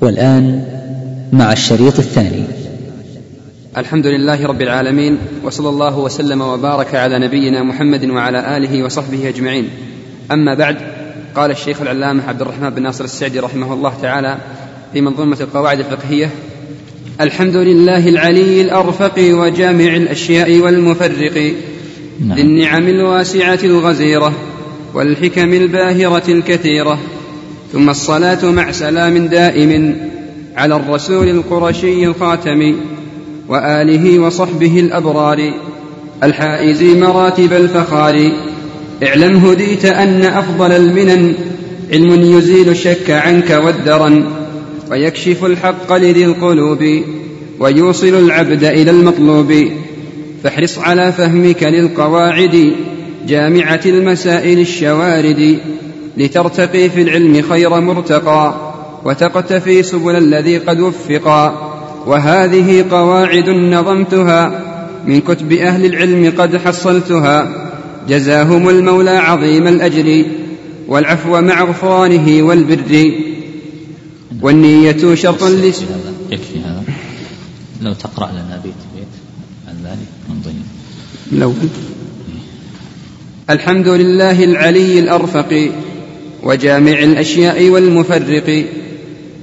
والآن مع الشريط الثاني. الحمد لله رب العالمين وصلى الله وسلم وبارك على نبينا محمد وعلى آله وصحبه أجمعين. أما بعد قال الشيخ العلامة عبد الرحمن بن ناصر السعدي رحمه الله تعالى في منظومة القواعد الفقهية الحمد لله العلي الأرفق وجامع الأشياء والمفرق نعم. ذي النعم الواسعة الغزيرة والحكم الباهرة الكثيرة. ثم الصلاة مع سلام دائم على الرسول القرشي الخاتم وآله وصحبه الأبرار الحائز مراتب الفخار. اعلم هديت أن أفضل المنن علم يزيل الشك عنك والدرن ويكشف الحق لذي القلوب ويوصل العبد إلى المطلوب. فاحرص على فهمك للقواعد جامعة المسائل الشوارد. لترتقي في العلم خير مرتقى وتقتفي سبل الذي قد وفقا وهذه قواعد نظمتها من كتب أهل العلم قد حصلتها. جزاهم المولى عظيم الأجر والعفو مع غفرانه والبر. والنية شرط لس يكفي هذا. لو تقرأ لنا بيت بيت عن ذلك من الأول الحمد لله العلي الأرفق. وجامع الأشياء والمفرق.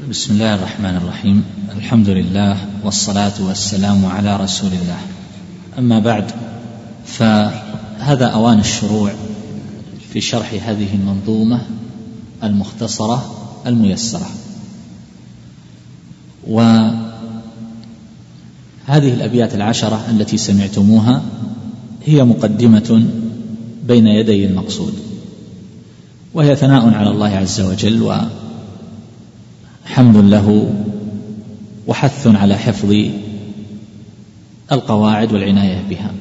بسم الله الرحمن الرحيم. الحمد لله والصلاة والسلام على رسول الله. أما بعد فهذا أوان الشروع في شرح هذه المنظومة المختصرة الميسرة. وهذه الأبيات العشرة التي سمعتموها هي مقدمة بين يدي المقصود. وهي ثناء على الله عز وجل وحمد له وحث على حفظ القواعد والعناية بها.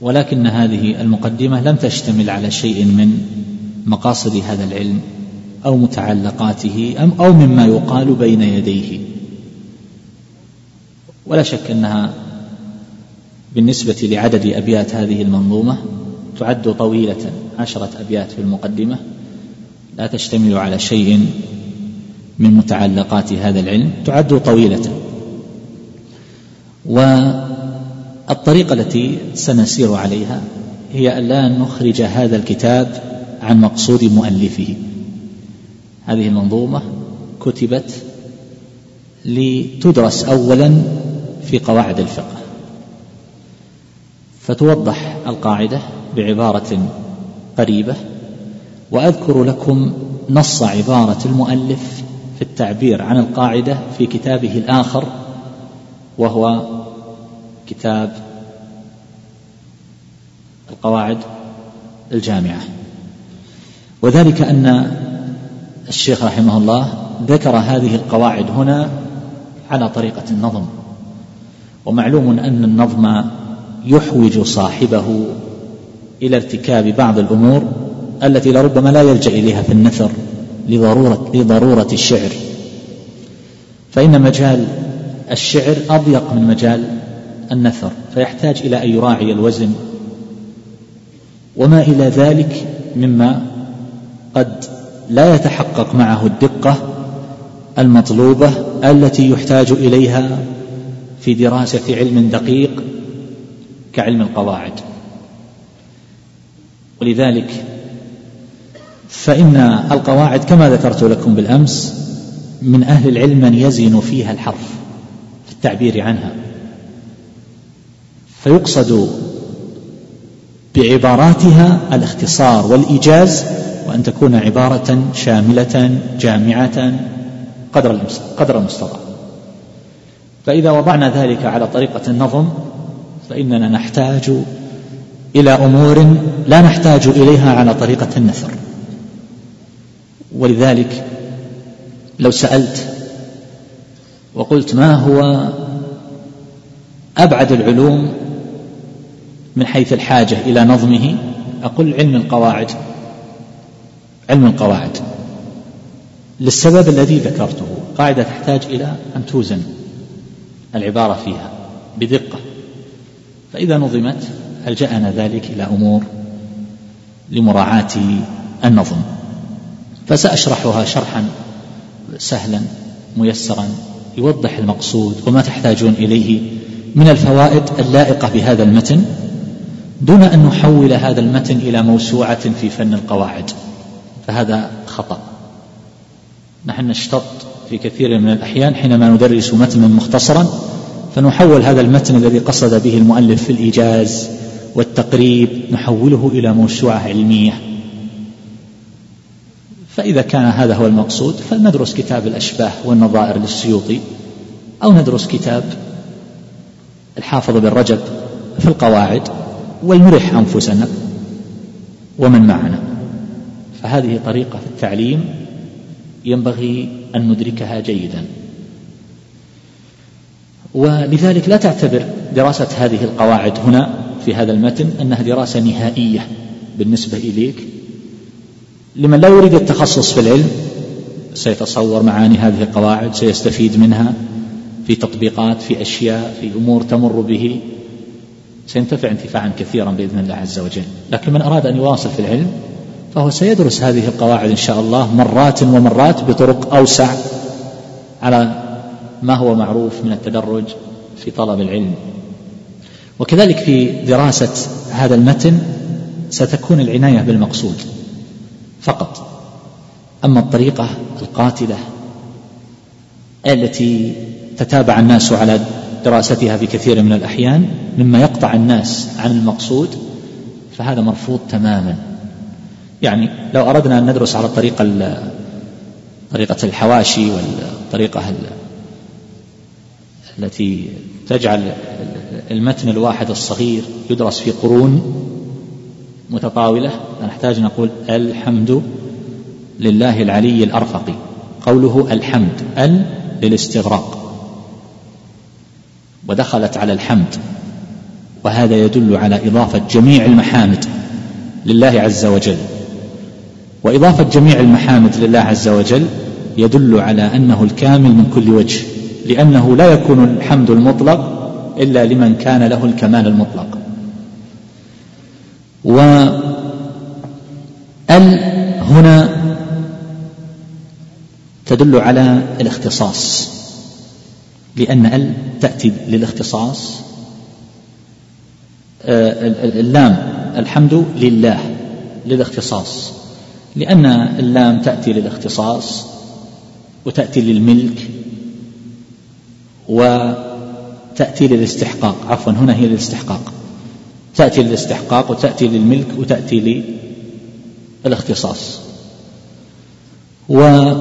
ولكن هذه المقدمة لم تشتمل على شيء من مقاصد هذا العلم أو متعلقاته أو مما يقال بين يديه. ولا شك أنها بالنسبة لعدد أبيات هذه المنظومة تعد طويلة عشرة أبيات في المقدمة لا تشتمل على شيء من متعلقات هذا العلم تعد طويلة. والطريقة التي سنسير عليها هي أن لا نخرج هذا الكتاب عن مقصود مؤلفه. هذه المنظومة كتبت لتدرس اولا في قواعد الفقه. فتوضح القاعدة بعبارة قريبة وأذكر لكم نص عبارة المؤلف في التعبير عن القاعدة في كتابه الآخر وهو كتاب القواعد الجامعة. وذلك أن الشيخ رحمه الله ذكر هذه القواعد هنا على طريقة النظم. ومعلوم أن النظم يحوج صاحبه إلى ارتكاب بعض الأمور التي لربما لا يلجأ إليها في النثر لضروره لضرورة الشعر. فإن مجال الشعر أضيق من مجال النثر فيحتاج إلى أن يراعي الوزن وما إلى ذلك مما قد لا يتحقق معه الدقة المطلوبة التي يحتاج إليها في دراسة علم دقيق كعلم القواعد. ولذلك فإن القواعد كما ذكرت لكم بالأمس من أهل العلم من يزن فيها الحرف في التعبير عنها. فيقصد بعباراتها الاختصار والإيجاز وأن تكون عبارة شاملة جامعة قدر قدر المستطاع. فإذا وضعنا ذلك على طريقة النظم فإننا نحتاج إلى أمور لا نحتاج إليها على طريقة النثر ولذلك لو سألت وقلت ما هو أبعد العلوم من حيث الحاجة إلى نظمه أقول علم القواعد علم القواعد. للسبب الذي ذكرته قاعدة تحتاج إلى أن توزن العبارة فيها بدقة. فإذا نظمت ألجأنا ذلك إلى أمور لمراعاة النظم. فسأشرحها شرحا سهلا ميسرا يوضح المقصود وما تحتاجون إليه من الفوائد اللائقة بهذا المتن دون أن نحول هذا المتن إلى موسوعة في فن القواعد. فهذا خطأ. نحن نشتط في كثير من الأحيان حينما ندرس متنا مختصرا فنحول هذا المتن الذي قصد به المؤلف في الإيجاز والتقريب نحوله إلى موسوعة علمية. فإذا كان هذا هو المقصود فلندرس كتاب الأشباه والنظائر للسيوطي أو ندرس كتاب الحافظ بن رجب في القواعد ولنرح أنفسنا ومن معنا. فهذه طريقة في التعليم ينبغي أن ندركها جيدا. ولذلك لا تعتبر دراسة هذه القواعد هنا في هذا المتن أنها دراسة نهائية بالنسبة إليك. لمن لا يريد التخصص في العلم سيتصور معاني هذه القواعد سيستفيد منها في تطبيقات في أشياء في أمور تمر به. سينتفع انتفاعا كثيرا بإذن الله عز وجل. لكن من أراد أن يواصل في العلم فهو سيدرس هذه القواعد إن شاء الله مرات ومرات بطرق أوسع على ما هو معروف من التدرج في طلب العلم. وكذلك في دراسة هذا المتن ستكون العناية بالمقصود فقط. أما الطريقة القاتلة التي تتابع الناس على دراستها في كثير من الأحيان مما يقطع الناس عن المقصود فهذا مرفوض تماما. يعني لو أردنا أن ندرس على الطريقة طريقة الحواشي والطريقة التي تجعل المتن الواحد الصغير يدرس في قرون متطاولة نحتاج نقول الحمد لله العلي الأرفق. قوله الحمد ال للاستغراق. ودخلت على الحمد وهذا يدل على إضافة جميع المحامد لله عز وجل. وإضافة جميع المحامد لله عز وجل يدل على أنه الكامل من كل وجه لأنه لا يكون الحمد المطلق إلا لمن كان له الكمال المطلق. و ال هنا تدل على الاختصاص لأن ال تأتي للاختصاص آه، اللام الحمد لله للاختصاص. لأن اللام تأتي للاختصاص وتأتي للملك وتأتي للاستحقاق. عفوا هنا هي للاستحقاق. تأتي للاستحقاق وتأتي للملك وتأتي للاختصاص. والحمد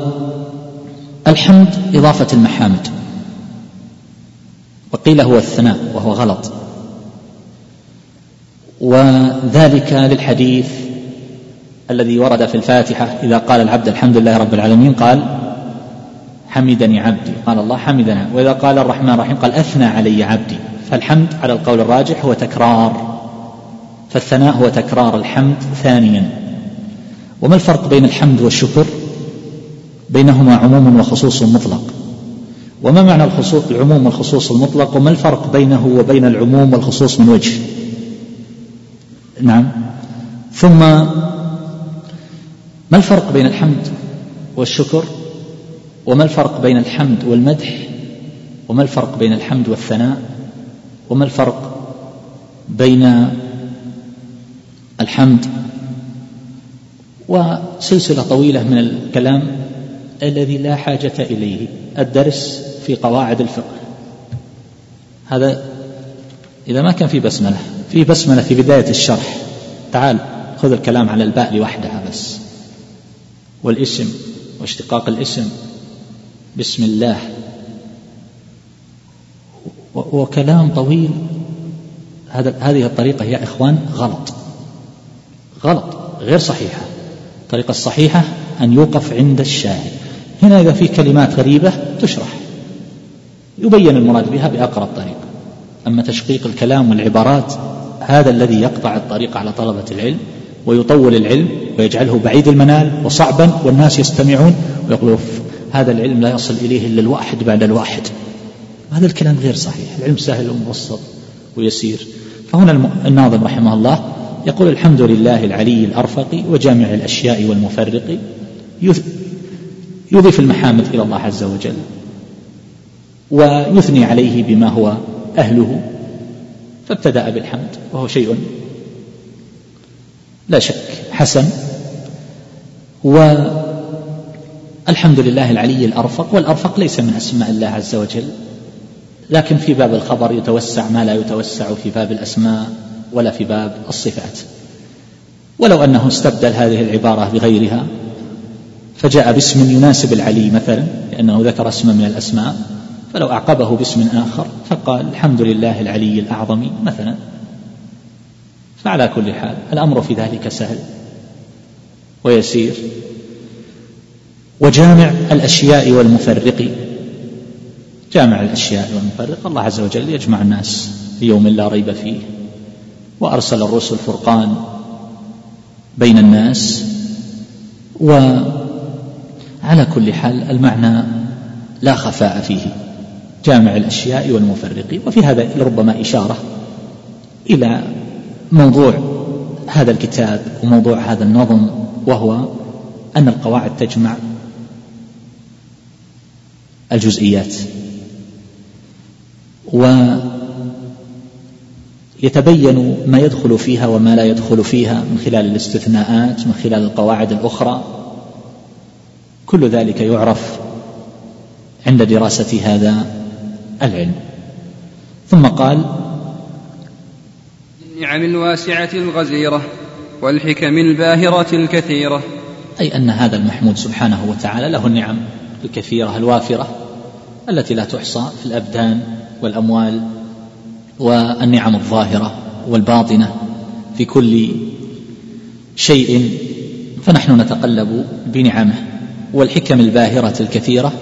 إضافة المحامد. وقيل هو الثناء وهو غلط. وذلك للحديث الذي ورد في الفاتحة إذا قال العبد الحمد لله رب العالمين قال حمدني عبدي. قال الله حمدنا. وإذا قال الرحمن الرحيم قال أثنى علي عبدي. فالحمد على القول الراجح هو تكرار. فالثناء هو تكرار الحمد ثانيا. وما الفرق بين الحمد والشكر؟ بينهما عموم وخصوص مطلق. وما معنى الخصوص العموم والخصوص المطلق؟ وما الفرق بينه وبين العموم والخصوص من وجه؟ نعم. ثم ما الفرق بين الحمد والشكر؟ وما الفرق بين الحمد والمدح؟ وما الفرق بين الحمد والثناء؟ وما الفرق بين الحمد وسلسلة طويلة من الكلام الذي لا حاجة إليه الدرس في قواعد الفقه. هذا إذا ما كان في بسملة في بسملة في بداية الشرح. تعال خذ الكلام على الباء لوحدها بس. والاسم واشتقاق الاسم بسم الله. وكلام طويل. هذا هذه الطريقة يا إخوان غلط. غلط غير صحيحة. الطريقة الصحيحة أن يوقف عند الشاهد. هنا إذا في كلمات غريبة تشرح. يبين المراد بها بأقرب طريقة. أما تشقيق الكلام والعبارات هذا الذي يقطع الطريق على طلبة العلم ويطول العلم ويجعله بعيد المنال وصعبا والناس يستمعون ويقولوا هذا العلم لا يصل إليه إلا الواحد بعد الواحد. هذا الكلام غير صحيح. العلم سهل ومبسط ويسير. فهنا الناظم رحمه الله يقول الحمد لله العلي الأرفق وجامع الأشياء والمفرق يضيف المحامد إلى الله عز وجل ويثني عليه بما هو أهله فابتدأ بالحمد وهو شيء لا شك حسن. والحمد لله العلي الأرفق والأرفق ليس من أسماء الله عز وجل لكن في باب الخبر يتوسع ما لا يتوسع في باب الأسماء ولا في باب الصفات. ولو أنه استبدل هذه العبارة بغيرها فجاء باسم يناسب العلي مثلا لأنه ذكر اسما من الأسماء فلو أعقبه باسم آخر فقال الحمد لله العلي الأعظم مثلا. فعلى كل حال الأمر في ذلك سهل ويسير. وجامع الأشياء والمفرق. جامع الأشياء والمفرق. الله عز وجل يجمع الناس في يوم لا ريب فيه. وأرسل الرسل فرقان بين الناس. وعلى كل حال المعنى لا خفاء فيه. جامع الأشياء والمفرق. وفي هذا لربما إشارة إلى موضوع هذا الكتاب وموضوع هذا النظم وهو أن القواعد تجمع الجزئيات. ويتبين ما يدخل فيها وما لا يدخل فيها من خلال الاستثناءات من خلال القواعد الأخرى. كل ذلك يعرف عند دراسة هذا العلم. ثم قال النعم الواسعة الغزيرة والحكم الباهرة الكثيرة. أي أن هذا المحمود سبحانه وتعالى له النعم. الكثيرة الوافرة التي لا تحصى في الأبدان والأموال والنعم الظاهرة والباطنة في كل شيء فنحن نتقلب بنعمه والحكم الباهرة الكثيرة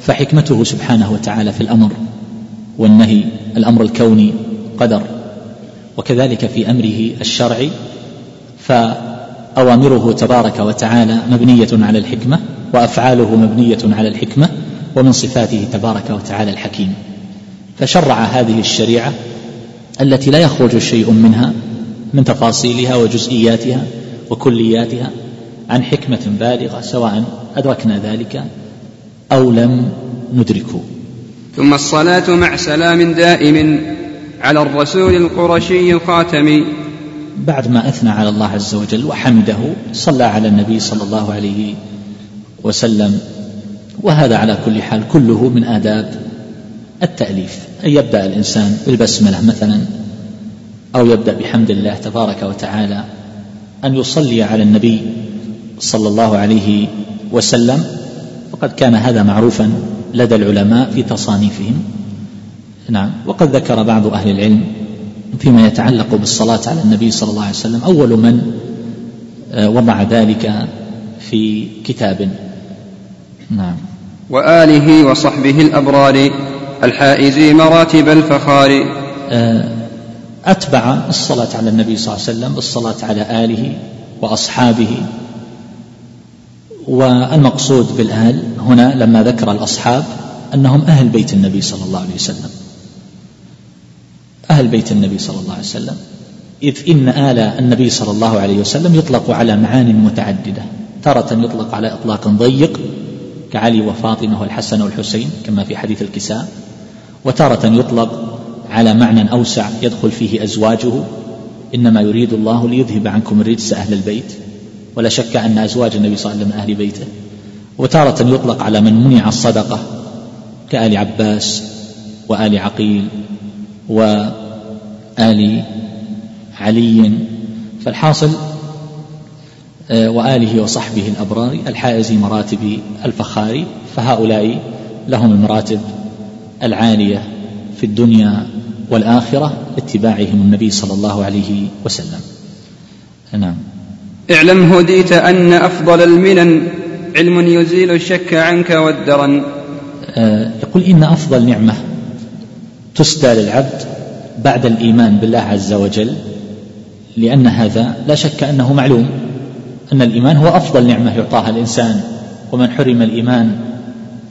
فحكمته سبحانه وتعالى في الأمر والنهي الأمر الكوني قدر وكذلك في أمره الشرعي فأوامره تبارك وتعالى مبنية على الحكمة وأفعاله مبنية على الحكمة ومن صفاته تبارك وتعالى الحكيم. فشرع هذه الشريعة التي لا يخرج شيء منها من تفاصيلها وجزئياتها وكلياتها عن حكمة بالغة سواء أدركنا ذلك أو لم ندركه. ثم الصلاة مع سلام دائم على الرسول القرشي الخاتم. بعد ما أثنى على الله عز وجل وحمده صلى على النبي صلى الله عليه وسلم. وهذا على كل حال كله من آداب التأليف. أن يبدأ الإنسان بالبسملة مثلا أو يبدأ بحمد الله تبارك وتعالى أن يصلي على النبي صلى الله عليه وسلم. وقد كان هذا معروفا لدى العلماء في تصانيفهم. نعم. وقد ذكر بعض أهل العلم فيما يتعلق بالصلاة على النبي صلى الله عليه وسلم. أول من آه، وضع ذلك في كتاب نعم. وآله وصحبه الأبرار الحائز مراتب الفخار. آه، أتبع الصلاة على النبي صلى الله عليه وسلم بالصلاة على آله وأصحابه. والمقصود بالآل هنا لما ذكر الأصحاب أنهم أهل بيت النبي صلى الله عليه وسلم. أهل بيت النبي صلى الله عليه وسلم. إذ إن آل النبي صلى الله عليه وسلم يطلق على معان متعددة تارة يطلق على إطلاق ضيق كعلي وفاطمة والحسن والحسين كما في حديث الكساء. وتارة يطلق على معنى أوسع يدخل فيه أزواجه. إنما يريد الله ليذهب عنكم الرجس أهل البيت. ولا شك أن أزواج النبي صلى الله عليه وسلم أهل بيته. وتارة يطلق على من منع الصدقة كآل عباس وآل عقيل وآل علي. فالحاصل وآله وصحبه الأبرار الحائز مراتب الفخار فهؤلاء لهم المراتب العالية في الدنيا والآخرة لاتباعهم النبي صلى الله عليه وسلم. نعم. اعلم هديت أن أفضل المنن علم يزيل الشك عنك والدرن. آه، يقول إن أفضل نعمة تسدى للعبد بعد الإيمان بالله عز وجل لأن هذا لا شك أنه معلوم. أن الإيمان هو أفضل نعمة يعطاها الإنسان ومن حرم الإيمان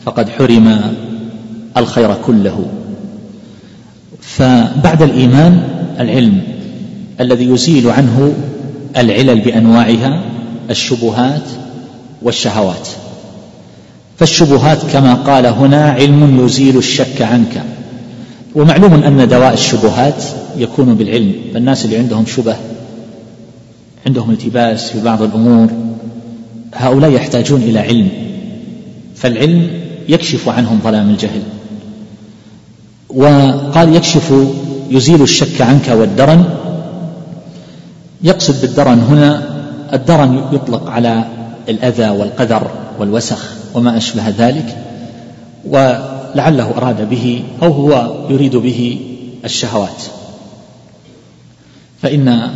فقد حرم الخير كله. فبعد الإيمان العلم الذي يزيل عنه العلل بأنواعها الشبهات والشهوات. فالشبهات كما قال هنا علم يزيل الشك عنك. ومعلوم أن دواء الشبهات يكون بالعلم فالناس اللي عندهم شبه عندهم التباس في بعض الأمور. هؤلاء يحتاجون إلى علم. فالعلم يكشف عنهم ظلام الجهل. وقال يكشف يزيل الشك عنك والدرن. يقصد بالدرن هنا الدرن يطلق على الأذى والقذر والوسخ وما أشبه ذلك ولعله أراد به أو هو يريد به الشهوات. فإن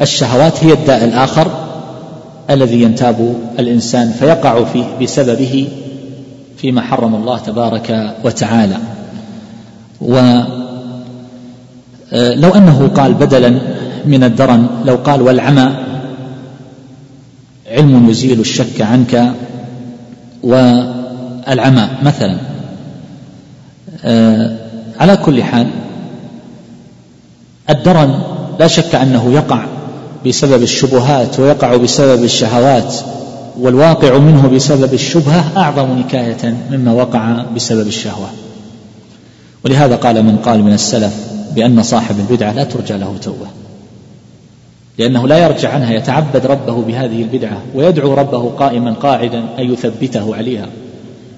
الشهوات هي الداء الآخر الذي ينتاب الإنسان فيقع فيه بسببه فيما حرم الله تبارك وتعالى. ولو أنه قال بدلا من الدرن لو قال والعمى علم يزيل الشك عنك والعمى مثلا. آه، على كل حال الدرن لا شك أنه يقع بسبب الشبهات ويقع بسبب الشهوات والواقع منه بسبب الشبهة أعظم نكاية مما وقع بسبب الشهوة. ولهذا قال من قال من السلف بأن صاحب البدعة لا ترجى له توبة لأنه لا يرجع عنها يتعبد ربه بهذه البدعة ويدعو ربه قائما قاعدا أن يثبته عليها.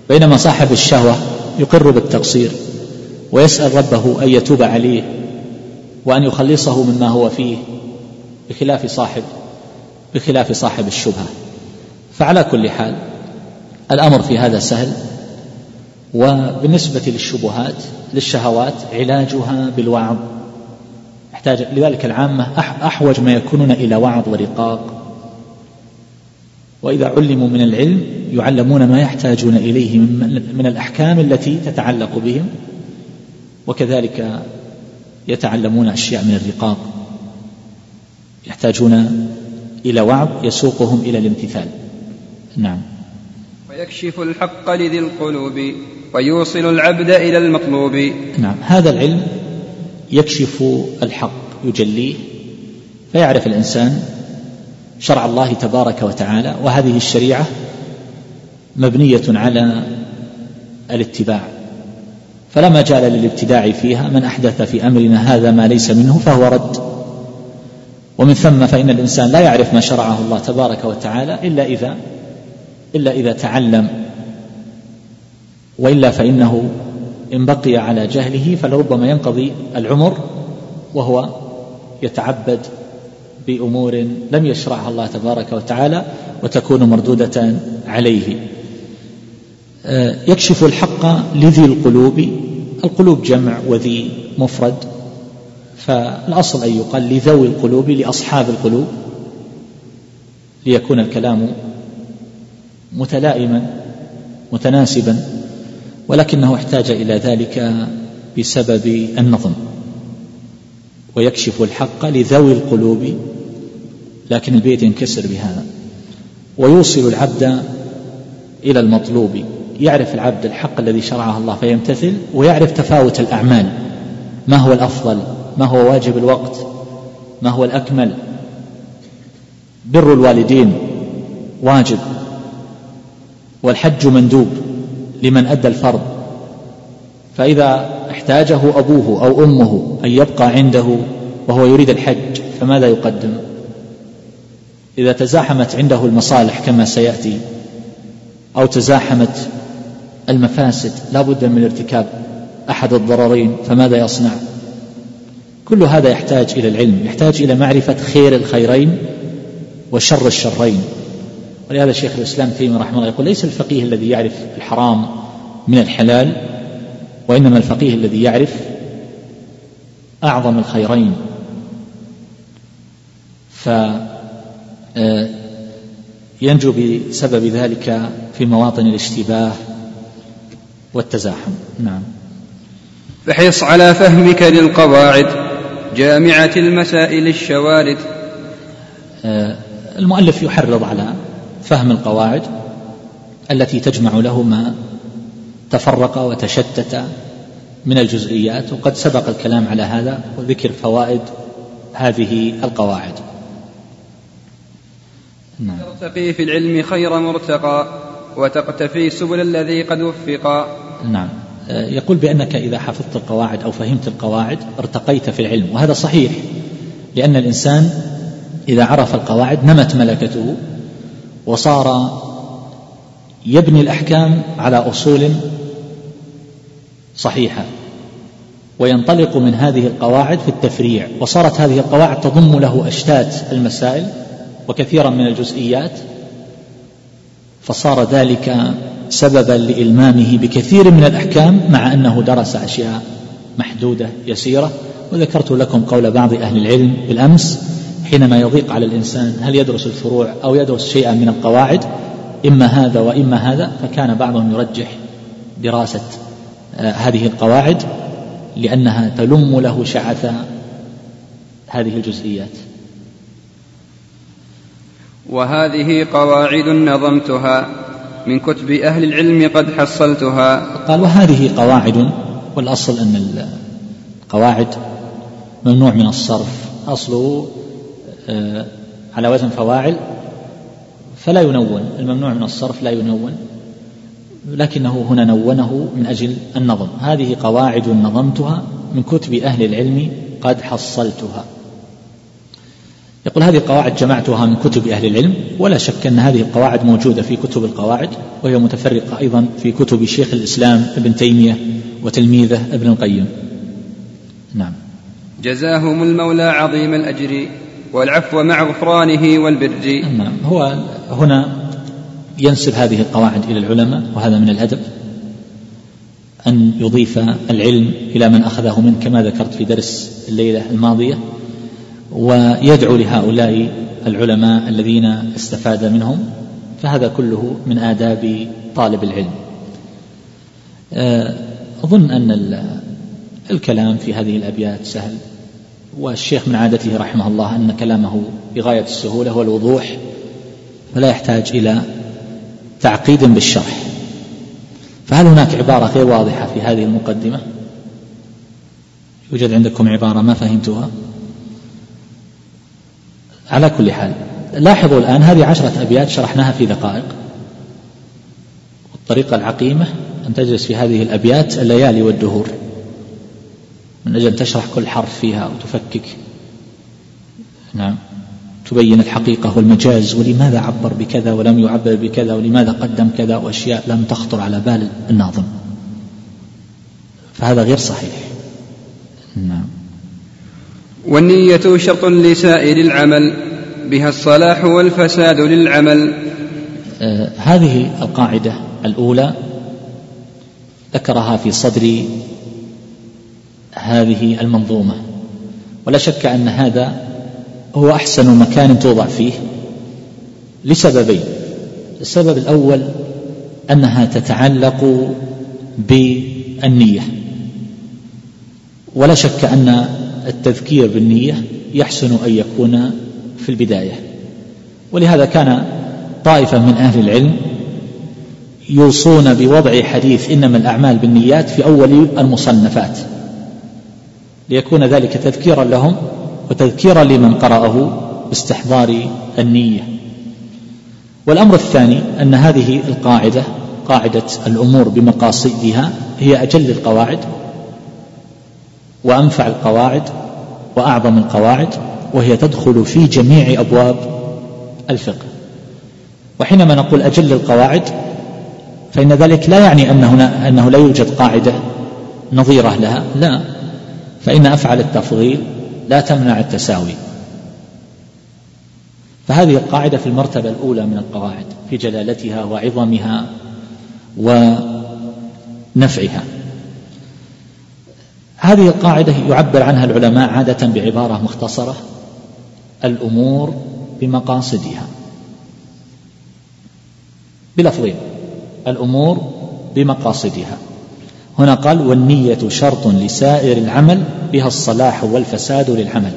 بينما صاحب الشهوة يقر بالتقصير ويسأل ربه أن يتوب عليه وأن يخلصه مما هو فيه بخلاف صاحب بخلاف صاحب الشبهة. فعلى كل حال الأمر في هذا سهل وبالنسبة للشبهات للشهوات علاجها بالوعظ. يحتاج لذلك العامة أحوج ما يكونون إلى وعظ ورقاق. وإذا علموا من العلم يعلمون ما يحتاجون إليه من الأحكام التي تتعلق بهم وكذلك يتعلمون أشياء من الرقاق. يحتاجون إلى وعظ يسوقهم إلى الامتثال. نعم. ويكشف الحق لذي القلوب ويوصل العبد إلى المطلوب. نعم. هذا العلم يكشف الحق يجليه فيعرف الإنسان شرع الله تبارك وتعالى وهذه الشريعة مبنية على الاتباع. فلا مجال للابتداع فيها. من أحدث في أمرنا هذا ما ليس منه فهو رد. ومن ثم فإن الإنسان لا يعرف ما شرعه الله تبارك وتعالى إلا إذا إلا إذا تعلم وإلا فإنه إن بقي على جهله فلربما ينقضي العمر وهو يتعبد بأمور لم يشرعها الله تبارك وتعالى وتكون مردودة عليه. آه، يكشف الحق لذي القلوب القلوب جمع وذي مفرد. فالأصل أن يقال لذوي القلوب لأصحاب القلوب ليكون الكلام متلائما متناسبا ولكنه احتاج إلى ذلك بسبب النظم. ويكشف الحق لذوي القلوب لكن البيت ينكسر بهذا. ويوصل العبد إلى المطلوب. يعرف العبد الحق الذي شرعه الله فيمتثل ويعرف تفاوت الأعمال. ما هو الأفضل؟ ما هو واجب الوقت؟ ما هو الأكمل؟ بر الوالدين واجب. والحج مندوب لمن أدى الفرض. فإذا احتاجه أبوه أو أمه أن يبقى عنده وهو يريد الحج فماذا يقدم؟ إذا تزاحمت عنده المصالح كما سيأتي أو تزاحمت المفاسد لا بد من ارتكاب أحد الضررين فماذا يصنع؟ كل هذا يحتاج إلى العلم يحتاج إلى معرفة خير الخيرين وشر الشرين. ولهذا شيخ الإسلام تيمية رحمه الله يقول ليس الفقيه الذي يعرف الحرام من الحلال وإنما الفقيه الذي يعرف أعظم الخيرين. ف آه، بسبب ذلك في مواطن الاشتباه والتزاحم. نعم. فحص على فهمك للقواعد. جامعة المسائل الشوارد. آه، المؤلف يحرض على فهم القواعد التي تجمع له ما تفرق وتشتت من الجزئيات وقد سبق الكلام على هذا وذكر فوائد هذه القواعد. نعم. ترتقي في العلم خير مرتقى وتقتفي سبل الذي قد وفق نعم. يقول بأنك إذا حفظت القواعد أو فهمت القواعد ارتقيت في العلم وهذا صحيح لأن الإنسان إذا عرف القواعد نمت ملكته وصار يبني الأحكام على أصول صحيحة وينطلق من هذه القواعد في التفريع وصارت هذه القواعد تضم له أشتات المسائل وكثيرا من الجزئيات فصار ذلك سببا لإلمامه بكثير من الأحكام مع أنه درس أشياء محدودة يسيرة. وذكرت لكم قول بعض أهل العلم بالأمس حينما يضيق على الإنسان هل يدرس الفروع أو يدرس شيئا من القواعد إما هذا وإما هذا فكان بعضهم يرجح دراسة آه، هذه القواعد لأنها تلم له شعث هذه الجزئيات. وهذه قواعد نظمتها. من كتب أهل العلم قد حصلتها. قال وهذه قواعد والأصل أن القواعد ممنوع من الصرف. أصله آه، على وزن فواعل فلا ينون. الممنوع من الصرف لا ينون لكنه هنا نونه من أجل النظم. هذه قواعد نظمتها من كتب أهل العلم قد حصلتها. يقول هذه القواعد جمعتها من كتب أهل العلم ولا شك أن هذه القواعد موجودة في كتب القواعد وهي متفرقة أيضا في كتب شيخ الإسلام ابن تيمية وتلميذه ابن القيم. نعم. جزاهم المولى عظيم الأجر والعفو مع غفرانه والبر نعم هو هنا ينسب هذه القواعد إلى العلماء وهذا من الأدب أن يضيف العلم إلى من أخذه منه كما ذكرت في درس الليلة الماضية ويدعو لهؤلاء العلماء الذين استفاد منهم فهذا كله من آداب طالب العلم. آه، أظن أن الكلام في هذه الأبيات سهل والشيخ من عادته رحمه الله أن كلامه بغاية السهولة والوضوح فلا يحتاج إلى تعقيد بالشرح. فهل هناك عبارة غير واضحة في هذه المقدمة؟ يوجد عندكم عبارة ما فهمتها؟ على كل حال. لاحظوا الآن هذه عشرة أبيات شرحناها في دقائق. والطريقة العقيمة أن تجلس في هذه الأبيات الليالي والدهور. من أجل تشرح كل حرف فيها وتفكك نعم. تبين الحقيقة والمجاز. ولماذا عبر بكذا ولم يعبر بكذا ولماذا قدم كذا وأشياء لم تخطر على بال الناظم. فهذا غير صحيح. نعم. والنية شرط لسائر العمل بها الصلاح والفساد للعمل. آه هذه القاعدة الأولى ذكرها في صدر هذه المنظومة. ولا شك أن هذا هو أحسن مكان توضع فيه لسببين. السبب الأول أنها تتعلق بالنية. ولا شك أن التذكير بالنية يحسن أن يكون في البداية. ولهذا كان طائفة من أهل العلم يوصون بوضع حديث إنما الأعمال بالنيات في أول المصنفات ليكون ذلك تذكيرا لهم وتذكيرا لمن قرأه باستحضار النية. والأمر الثاني أن هذه القاعدة قاعدة الأمور بمقاصدها هي أجل القواعد وأنفع القواعد وأعظم القواعد وهي تدخل في جميع أبواب الفقه. وحينما نقول أجل القواعد فإن ذلك لا يعني أن هنا أنه لا يوجد قاعدة نظيرة لها لا. فإن أفعل التفضيل لا تمنع التساوي. فهذه القاعدة في المرتبة الأولى من القواعد في جلالتها وعظمها ونفعها. هذه القاعدة يعبر عنها العلماء عادة بعبارة مختصرة الأمور بمقاصدها. بلفظين الأمور بمقاصدها. هنا قال والنية شرط لسائر العمل بها الصلاح والفساد للعمل.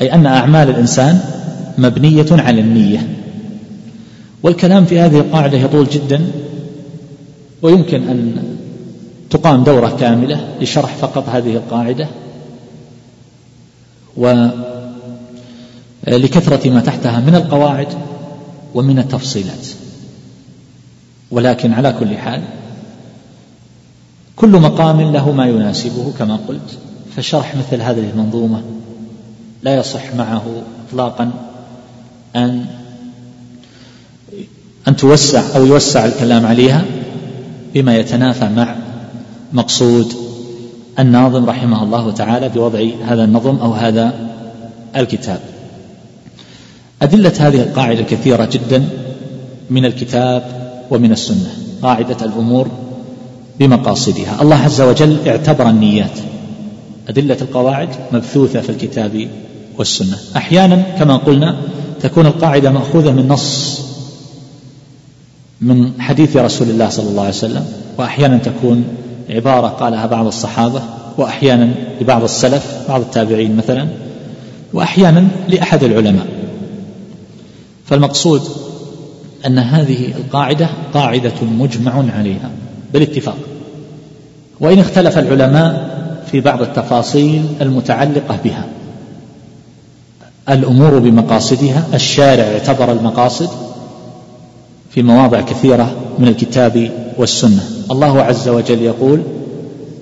أي أن أعمال الإنسان مبنية على النية. والكلام في هذه القاعدة يطول جدا ويمكن أن تقام دورة كاملة لشرح فقط هذه القاعدة ولكثرة ما تحتها من القواعد ومن التفصيلات. ولكن على كل حال كل مقام له ما يناسبه كما قلت فشرح مثل هذه المنظومة لا يصح معه إطلاقا أن أن توسع أو يوسع الكلام عليها بما يتنافى مع مقصود الناظم رحمه الله تعالى بوضع هذا النظم أو هذا الكتاب. أدلة هذه القاعدة كثيرة جدا من الكتاب ومن السنة قاعدة الأمور بمقاصدها. الله عز وجل اعتبر النيات. أدلة القواعد مبثوثة في الكتاب والسنة. أحيانا كما قلنا تكون القاعدة مأخوذة من نص من حديث رسول الله صلى الله عليه وسلم وأحيانا تكون عبارة قالها بعض الصحابة وأحيانا لبعض السلف بعض التابعين مثلا وأحيانا لأحد العلماء. فالمقصود أن هذه القاعدة قاعدة مجمع عليها بالاتفاق. وإن اختلف العلماء في بعض التفاصيل المتعلقة بها. الأمور بمقاصدها الشارع اعتبر المقاصد في مواضع كثيرة من الكتاب والسنة. الله عز وجل يقول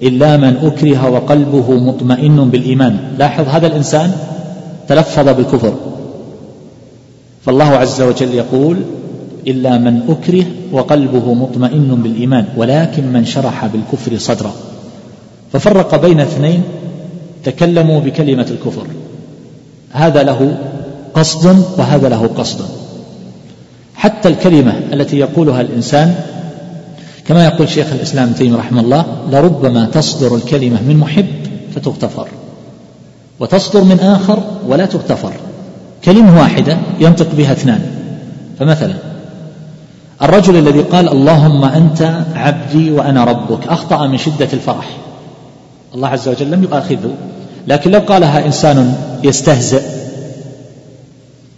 إلا من أكره وقلبه مطمئن بالإيمان. لاحظ هذا الإنسان تلفظ بالكفر فالله عز وجل يقول إلا من أكره وقلبه مطمئن بالإيمان ولكن من شرح بالكفر صدرا. ففرق بين اثنين تكلموا بكلمة الكفر. هذا له قصد وهذا له قصد. حتى الكلمة التي يقولها الإنسان كما يقول شيخ الإسلام ابن تيمية رحمه الله لربما تصدر الكلمة من محب فتغتفر وتصدر من آخر ولا تغتفر كلمة واحدة ينطق بها اثنان. فمثلا الرجل الذي قال اللهم أنت عبدي وأنا ربك أخطأ من شدة الفرح. الله عز وجل لم يؤاخذه لكن لو قالها إنسان يستهزئ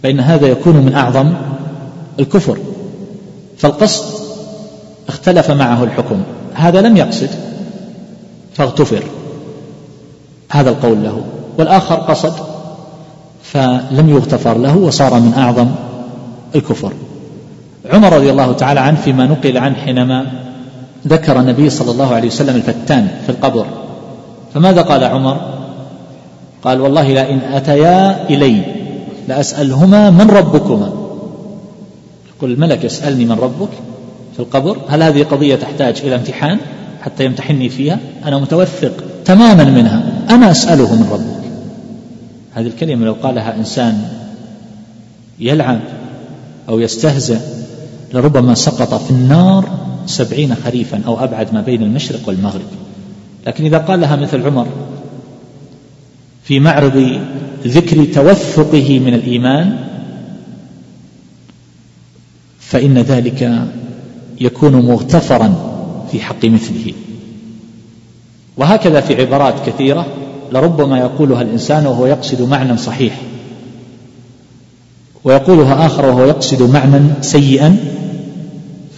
فإن هذا يكون من أعظم الكفر. فالقصد اختلف معه الحكم. هذا لم يقصد. فاغتفر. هذا القول له. والآخر قصد. فلم يغتفر له وصار من أعظم الكفر. عمر رضي الله تعالى عنه فيما نقل عنه حينما ذكر النبي صلى الله عليه وسلم الفتان في القبر. فماذا قال عمر؟ قال والله لئن أتيا إلي لأسألهما من ربكما. يقول الملك يسألني من ربك؟ في القبر؟ هل هذه قضية تحتاج إلى امتحان حتى يمتحني فيها؟ أنا متوثق تماما منها. أنا أسأله من ربك. هذه الكلمة لو قالها إنسان يلعب أو يستهزئ لربما سقط في النار سبعين خريفا أو أبعد ما بين المشرق والمغرب. لكن إذا قال لها مثل عمر في معرض ذكر توثقه من الإيمان فإن ذلك يكون مغتفرا في حق مثله. وهكذا في عبارات كثيرة لربما يقولها الإنسان وهو يقصد معنى صحيح. ويقولها آخر وهو يقصد معنى سيئا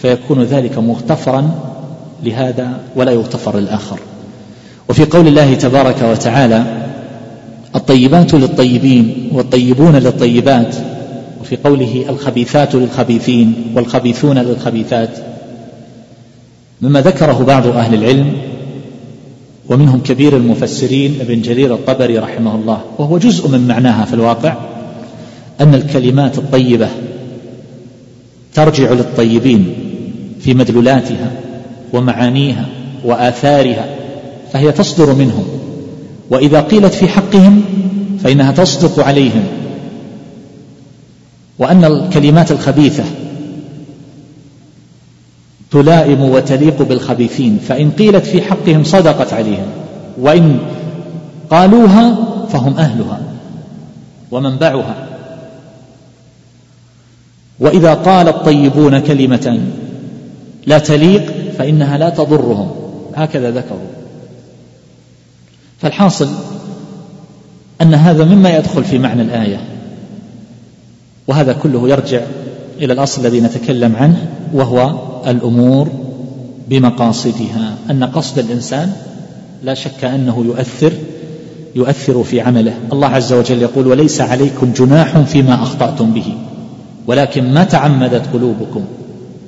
فيكون ذلك مغتفرا لهذا ولا يغتفر للآخر وفي قول الله تبارك وتعالى الطيبات للطيبين والطيبون للطيبات. وفي قوله الخبيثات للخبيثين والخبيثون للخبيثات مما ذكره بعض أهل العلم ومنهم كبير المفسرين ابن جرير الطبري رحمه الله وهو جزء من معناها في الواقع أن الكلمات الطيبة ترجع للطيبين في مدلولاتها ومعانيها وآثارها فهي تصدر منهم وإذا قيلت في حقهم فإنها تصدق عليهم. وأن الكلمات الخبيثة تلائم وتليق بالخبيثين فإن قيلت في حقهم صدقت عليهم وإن قالوها فهم أهلها ومنبعها وإذا قال الطيبون كلمة لا تليق فإنها لا تضرهم. هكذا ذكروا. فالحاصل أن هذا مما يدخل في معنى الآية. وهذا كله يرجع إلى الأصل الذي نتكلم عنه وهو الأمور بمقاصدها. أن قصد الإنسان لا شك أنه يؤثر يؤثر في عمله. الله عز وجل يقول وليس عليكم جناح فيما أخطأتم به ولكن ما تعمدت قلوبكم.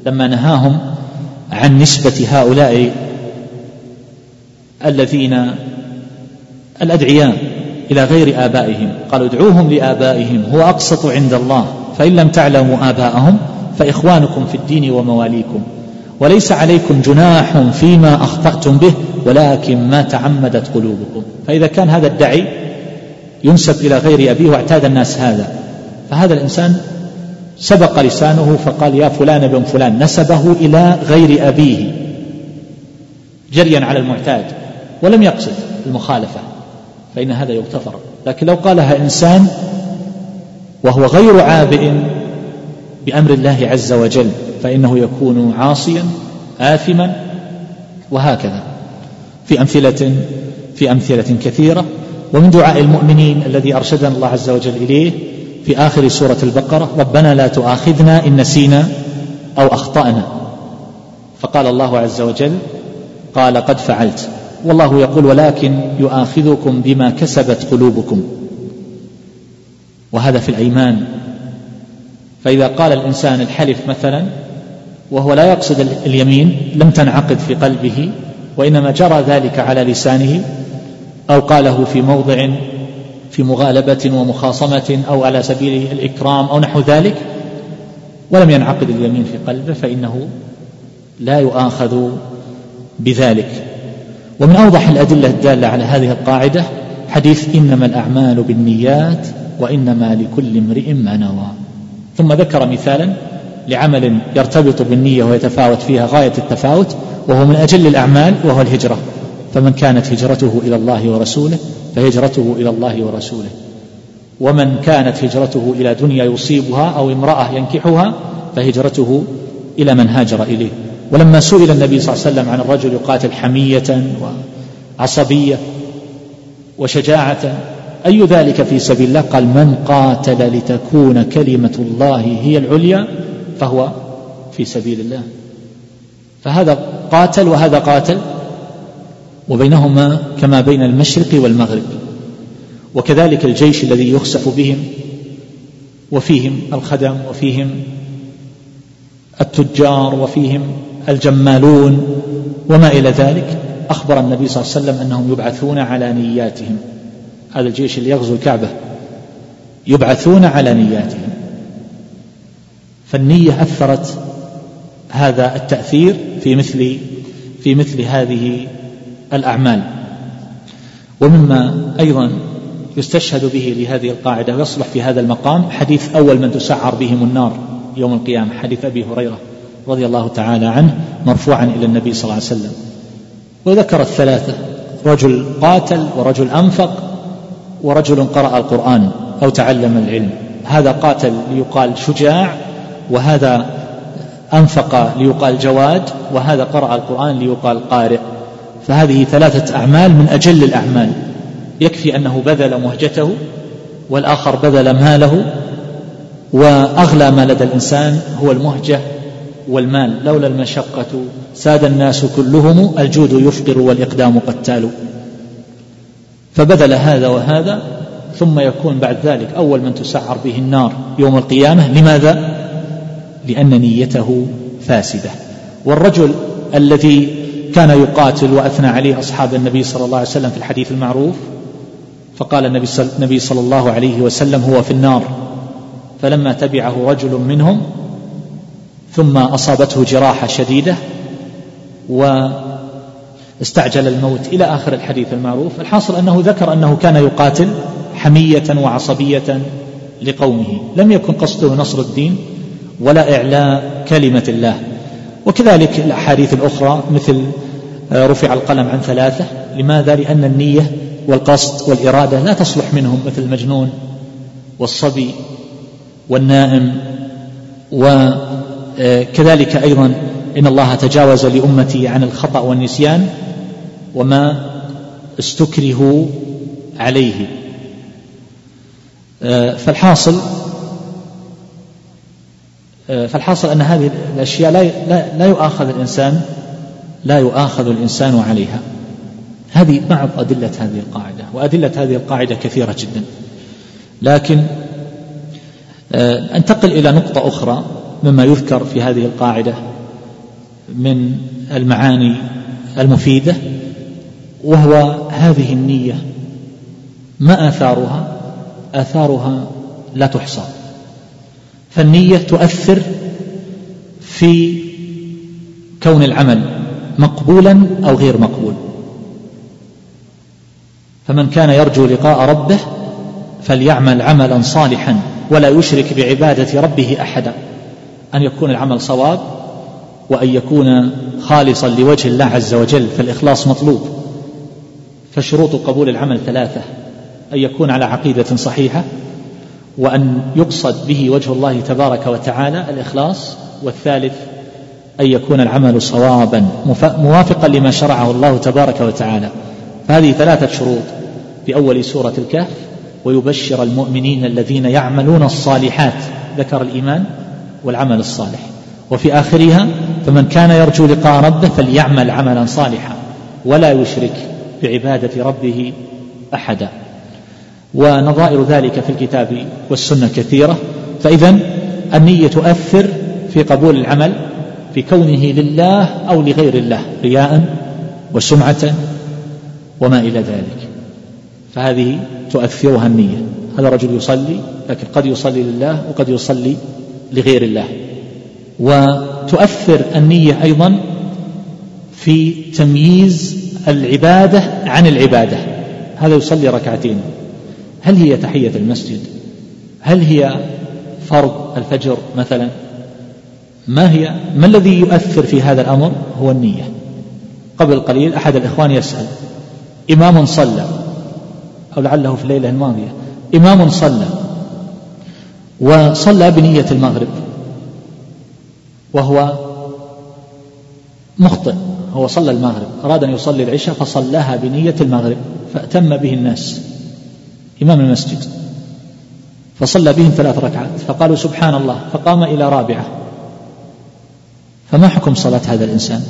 لما نهاهم عن نسبة هؤلاء الذين الأدعياء إلى غير آبائهم. قالوا ادعوهم لآبائهم هو أقسط عند الله. فإن لم تعلموا آباءهم فإخوانكم في الدين ومواليكم. وليس عليكم جناح فيما أخطأتم به ولكن ما تعمدت قلوبكم. فإذا كان هذا الدعي ينسب إلى غير أبيه واعتاد الناس هذا. فهذا الإنسان سبق لسانه فقال يا فلان بن فلان نسبه إلى غير أبيه. جريا على المعتاد ولم يقصد المخالفة. فإن هذا يغتفر. لكن لو قالها إنسان وهو غير عابئ بأمر الله عز وجل فإنه يكون عاصيا آثما وهكذا. في أمثلة في أمثلة كثيرة. ومن دعاء المؤمنين الذي أرشدنا الله عز وجل إليه في آخر سورة البقرة ربنا لا تؤاخذنا إن نسينا أو أخطأنا. فقال الله عز وجل قال قد فعلت والله يقول ولكن يؤاخذكم بما كسبت قلوبكم. وهذا في الأيمان. فإذا قال الإنسان الحلف مثلا وهو لا يقصد اليمين لم تنعقد في قلبه وإنما جرى ذلك على لسانه أو قاله في موضع في مغالبة ومخاصمة أو على سبيل الإكرام أو نحو ذلك ولم ينعقد اليمين في قلبه فإنه لا يؤاخذ بذلك. ومن أوضح الأدلة الدالة على هذه القاعدة حديث إنما الأعمال بالنيات وإنما لكل امرئ ما نوى. ثم ذكر مثالا لعمل يرتبط بالنية ويتفاوت فيها غاية التفاوت وهو من أجل الأعمال وهو الهجرة. فمن كانت هجرته إلى الله ورسوله فهجرته إلى الله ورسوله. ومن كانت هجرته إلى دنيا يصيبها أو امرأة ينكحها فهجرته إلى من هاجر إليه. ولما سئل النبي صلى الله عليه وسلم عن الرجل يقاتل حمية وعصبية وشجاعة أي ذلك في سبيل الله؟ قال من قاتل لتكون كلمة الله هي العليا فهو في سبيل الله. فهذا قاتل وهذا قاتل وبينهما كما بين المشرق والمغرب وكذلك الجيش الذي يخسف بهم وفيهم الخدم وفيهم التجار وفيهم الجمالون وما إلى ذلك أخبر النبي صلى الله عليه وسلم أنهم يبعثون على نياتهم. هذا الجيش اللي يغزو الكعبة. يبعثون على نياتهم. فالنية أثرت هذا التأثير في مثل في مثل هذه الأعمال. ومما أيضا يستشهد به لهذه القاعدة ويصلح في هذا المقام حديث أول من تسعر بهم النار يوم القيامة حديث أبي هريرة. رضي الله تعالى عنه مرفوعا إلى النبي صلى الله عليه وسلم. وذكر الثلاثة رجل قاتل ورجل أنفق ورجل قرأ القرآن أو تعلم العلم. هذا قاتل ليقال شجاع وهذا أنفق ليقال جواد وهذا قرأ القرآن ليقال قارئ. فهذه ثلاثة أعمال من أجل الأعمال. يكفي أنه بذل مهجته والآخر بذل ماله وأغلى ما لدى الإنسان هو المهجة والمال لولا المشقة ساد الناس كلهم الجود يفقر والإقدام قتال فبذل هذا وهذا ثم يكون بعد ذلك أول من تسعر به النار يوم القيامة. لماذا؟ لأن نيته فاسدة. والرجل الذي كان يقاتل وأثنى عليه أصحاب النبي صلى الله عليه وسلم في الحديث المعروف فقال النبي صلى الله عليه وسلم هو في النار. فلما تبعه رجل منهم ثم أصابته جراحة شديدة واستعجل الموت إلى آخر الحديث المعروف. الحاصل أنه ذكر أنه كان يقاتل حمية وعصبية لقومه. لم يكن قصده نصر الدين ولا إعلاء كلمة الله. وكذلك الأحاديث الأخرى مثل آه، رفع القلم عن ثلاثة. لماذا؟ لأن النية والقصد والإرادة لا تصلح منهم مثل المجنون والصبي والنائم وكذلك آه، أيضا إن الله تجاوز لأمتي عن الخطأ والنسيان وما استكرهوا عليه. آه، فالحاصل آه، فالحاصل أن هذه الأشياء لا, لا, يؤاخذ الإنسان لا يؤاخذ الإنسان عليها. هذه بعض أدلة هذه القاعدة وأدلة هذه القاعدة كثيرة جدا. لكن أنتقل إلى نقطة أخرى. مما يذكر في هذه القاعدة من المعاني المفيدة وهو هذه النية. ما آثارها؟ آثارها لا تحصى. فالنية تؤثر في كون العمل مقبولا أو غير مقبول. فمن كان يرجو لقاء ربه فليعمل عملا صالحا ولا يشرك بعبادة ربه أحدا. أن يكون العمل صواب وأن يكون خالصا لوجه الله عز وجل فالإخلاص مطلوب. فشروط قبول العمل ثلاثة أن يكون على عقيدة صحيحة وأن يقصد به وجه الله تبارك وتعالى الإخلاص والثالث أن يكون العمل صوابا موافقا لما شرعه الله تبارك وتعالى. فهذه ثلاثة شروط في أول سورة الكهف ويبشر المؤمنين الذين يعملون الصالحات. ذكر الإيمان؟ والعمل الصالح. وفي آخرها فمن كان يرجو لقاء ربه فليعمل عملا صالحا ولا يشرك بعبادة ربه أحدا. ونظائر ذلك في الكتاب والسنة كثيرة. فإذا النية تؤثر في قبول العمل في كونه لله أو لغير الله رياء وسمعة وما إلى ذلك. فهذه تؤثرها النية. هذا رجل يصلي لكن قد يصلي لله وقد يصلي لغير الله. وتؤثر النية أيضا في تمييز العبادة عن العبادة. هذا يصلي ركعتين. هل هي تحية المسجد؟ هل هي فرض الفجر مثلا؟ ما هي؟ ما الذي يؤثر في هذا الأمر؟ هو النية. قبل قليل أحد الإخوان يسأل إمام صلى. أو لعله في الليلة الماضية. إمام صلى. وصلى بنية المغرب. وهو مخطئ هو صلى المغرب. أراد أن يصلي العشاء فصلاها بنية المغرب فأتم به الناس إمام المسجد. فصلى بهم ثلاث ركعات فقالوا سبحان الله فقام إلى رابعة. فما حكم صلاة هذا الإنسان؟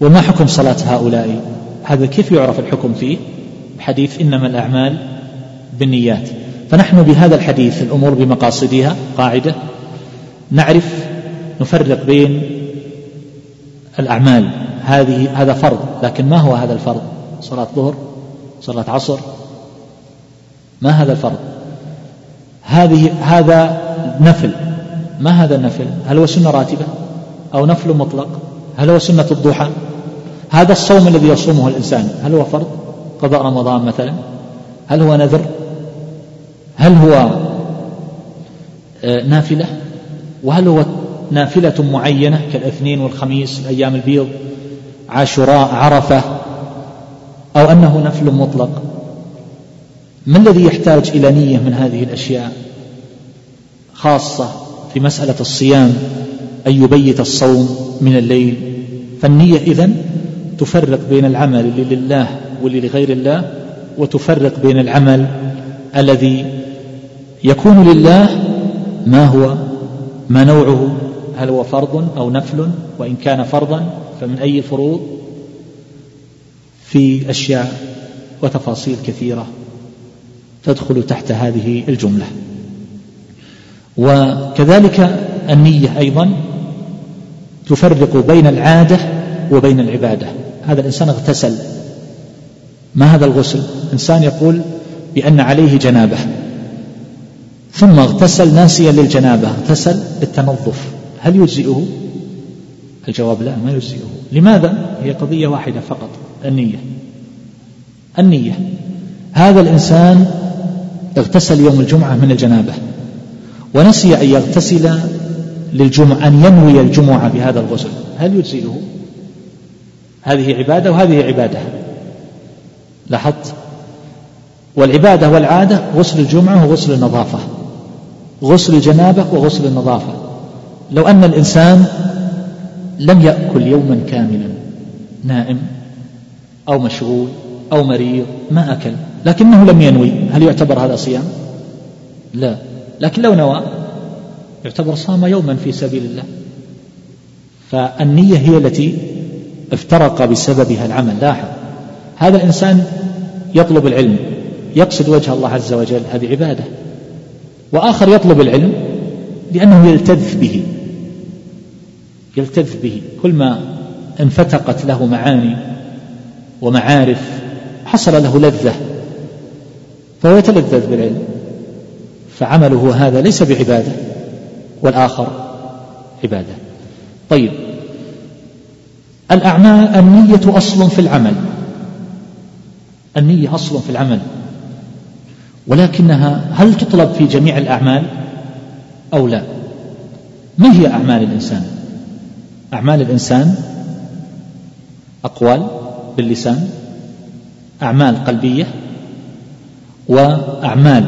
وما حكم صلاة هؤلاء؟ هذا كيف يعرف الحكم فيه؟ حديث إنما الأعمال بالنيات. فنحن بهذا الحديث الأمور بمقاصدها قاعدة. نعرف نفرق بين الأعمال. هذه هذا فرض لكن ما هو هذا الفرض؟ صلاة ظهر صلاة عصر. ما هذا الفرض؟ هذه هذا نفل. ما هذا النفل؟ هل هو سنة راتبة أو نفل مطلق؟ هل هو سنة الضحى؟ هذا الصوم الذي يصومه الإنسان هل هو فرض؟ قضاء رمضان مثلا. هل هو نذر؟ هل هو آه، نافلة؟ وهل هو نافلة معينة كالاثنين والخميس الأيام البيض عاشوراء عرفة؟ أو أنه نفل مطلق؟ ما الذي يحتاج إلى نية من هذه الأشياء خاصة في مسألة الصيام أن يبيت الصوم من الليل؟ فالنية إذن تفرق بين العمل اللي لله واللي لغير الله وتفرق بين العمل الذي يكون لله ما هو ما نوعه هل هو فرض أو نفل وإن كان فرضا فمن أي الفروض في أشياء وتفاصيل كثيرة تدخل تحت هذه الجملة. وكذلك النية أيضا تفرق بين العادة وبين العبادة. هذا الإنسان اغتسل. ما هذا الغسل؟ إنسان يقول بأن عليه جنابة. ثم اغتسل ناسيا للجنابة. اغتسل للتنظف هل يجزئه؟ الجواب لا ما يجزئه. لماذا؟ هي قضية واحدة فقط النية. النية. هذا الإنسان اغتسل يوم الجمعة من الجنابة ونسي أن يغتسل للجمعة أن ينوي الجمعة بهذا الغسل. هل يجزئه؟ هذه عبادة وهذه عبادة. لاحظت؟ والعبادة والعادة غسل الجمعة وغسل النظافة. غسل الجنابة وغسل النظافة لو أن الإنسان لم يأكل يوما كاملا نائم أو مشغول أو مريض ما أكل لكنه لم ينوي هل يعتبر هذا صيام؟ لا. لكن لو نوى يعتبر صام يوما في سبيل الله. فالنية هي التي افترق بسببها العمل. لاحظ هذا الإنسان يطلب العلم يقصد وجه الله عز وجل هذه عبادة. وآخر يطلب العلم لأنه يلتذ به يلتذ به. كل ما انفتقت له معاني ومعارف حصل له لذة فهو يتلذذ بالعلم. فعمله هذا ليس بعبادة والآخر عبادة. طيب الأعمال النية أصل في العمل. النية أصل في العمل. ولكنها هل تطلب في جميع الأعمال أو لا؟ ما هي أعمال الإنسان؟ أعمال الإنسان أقوال باللسان أعمال قلبية وأعمال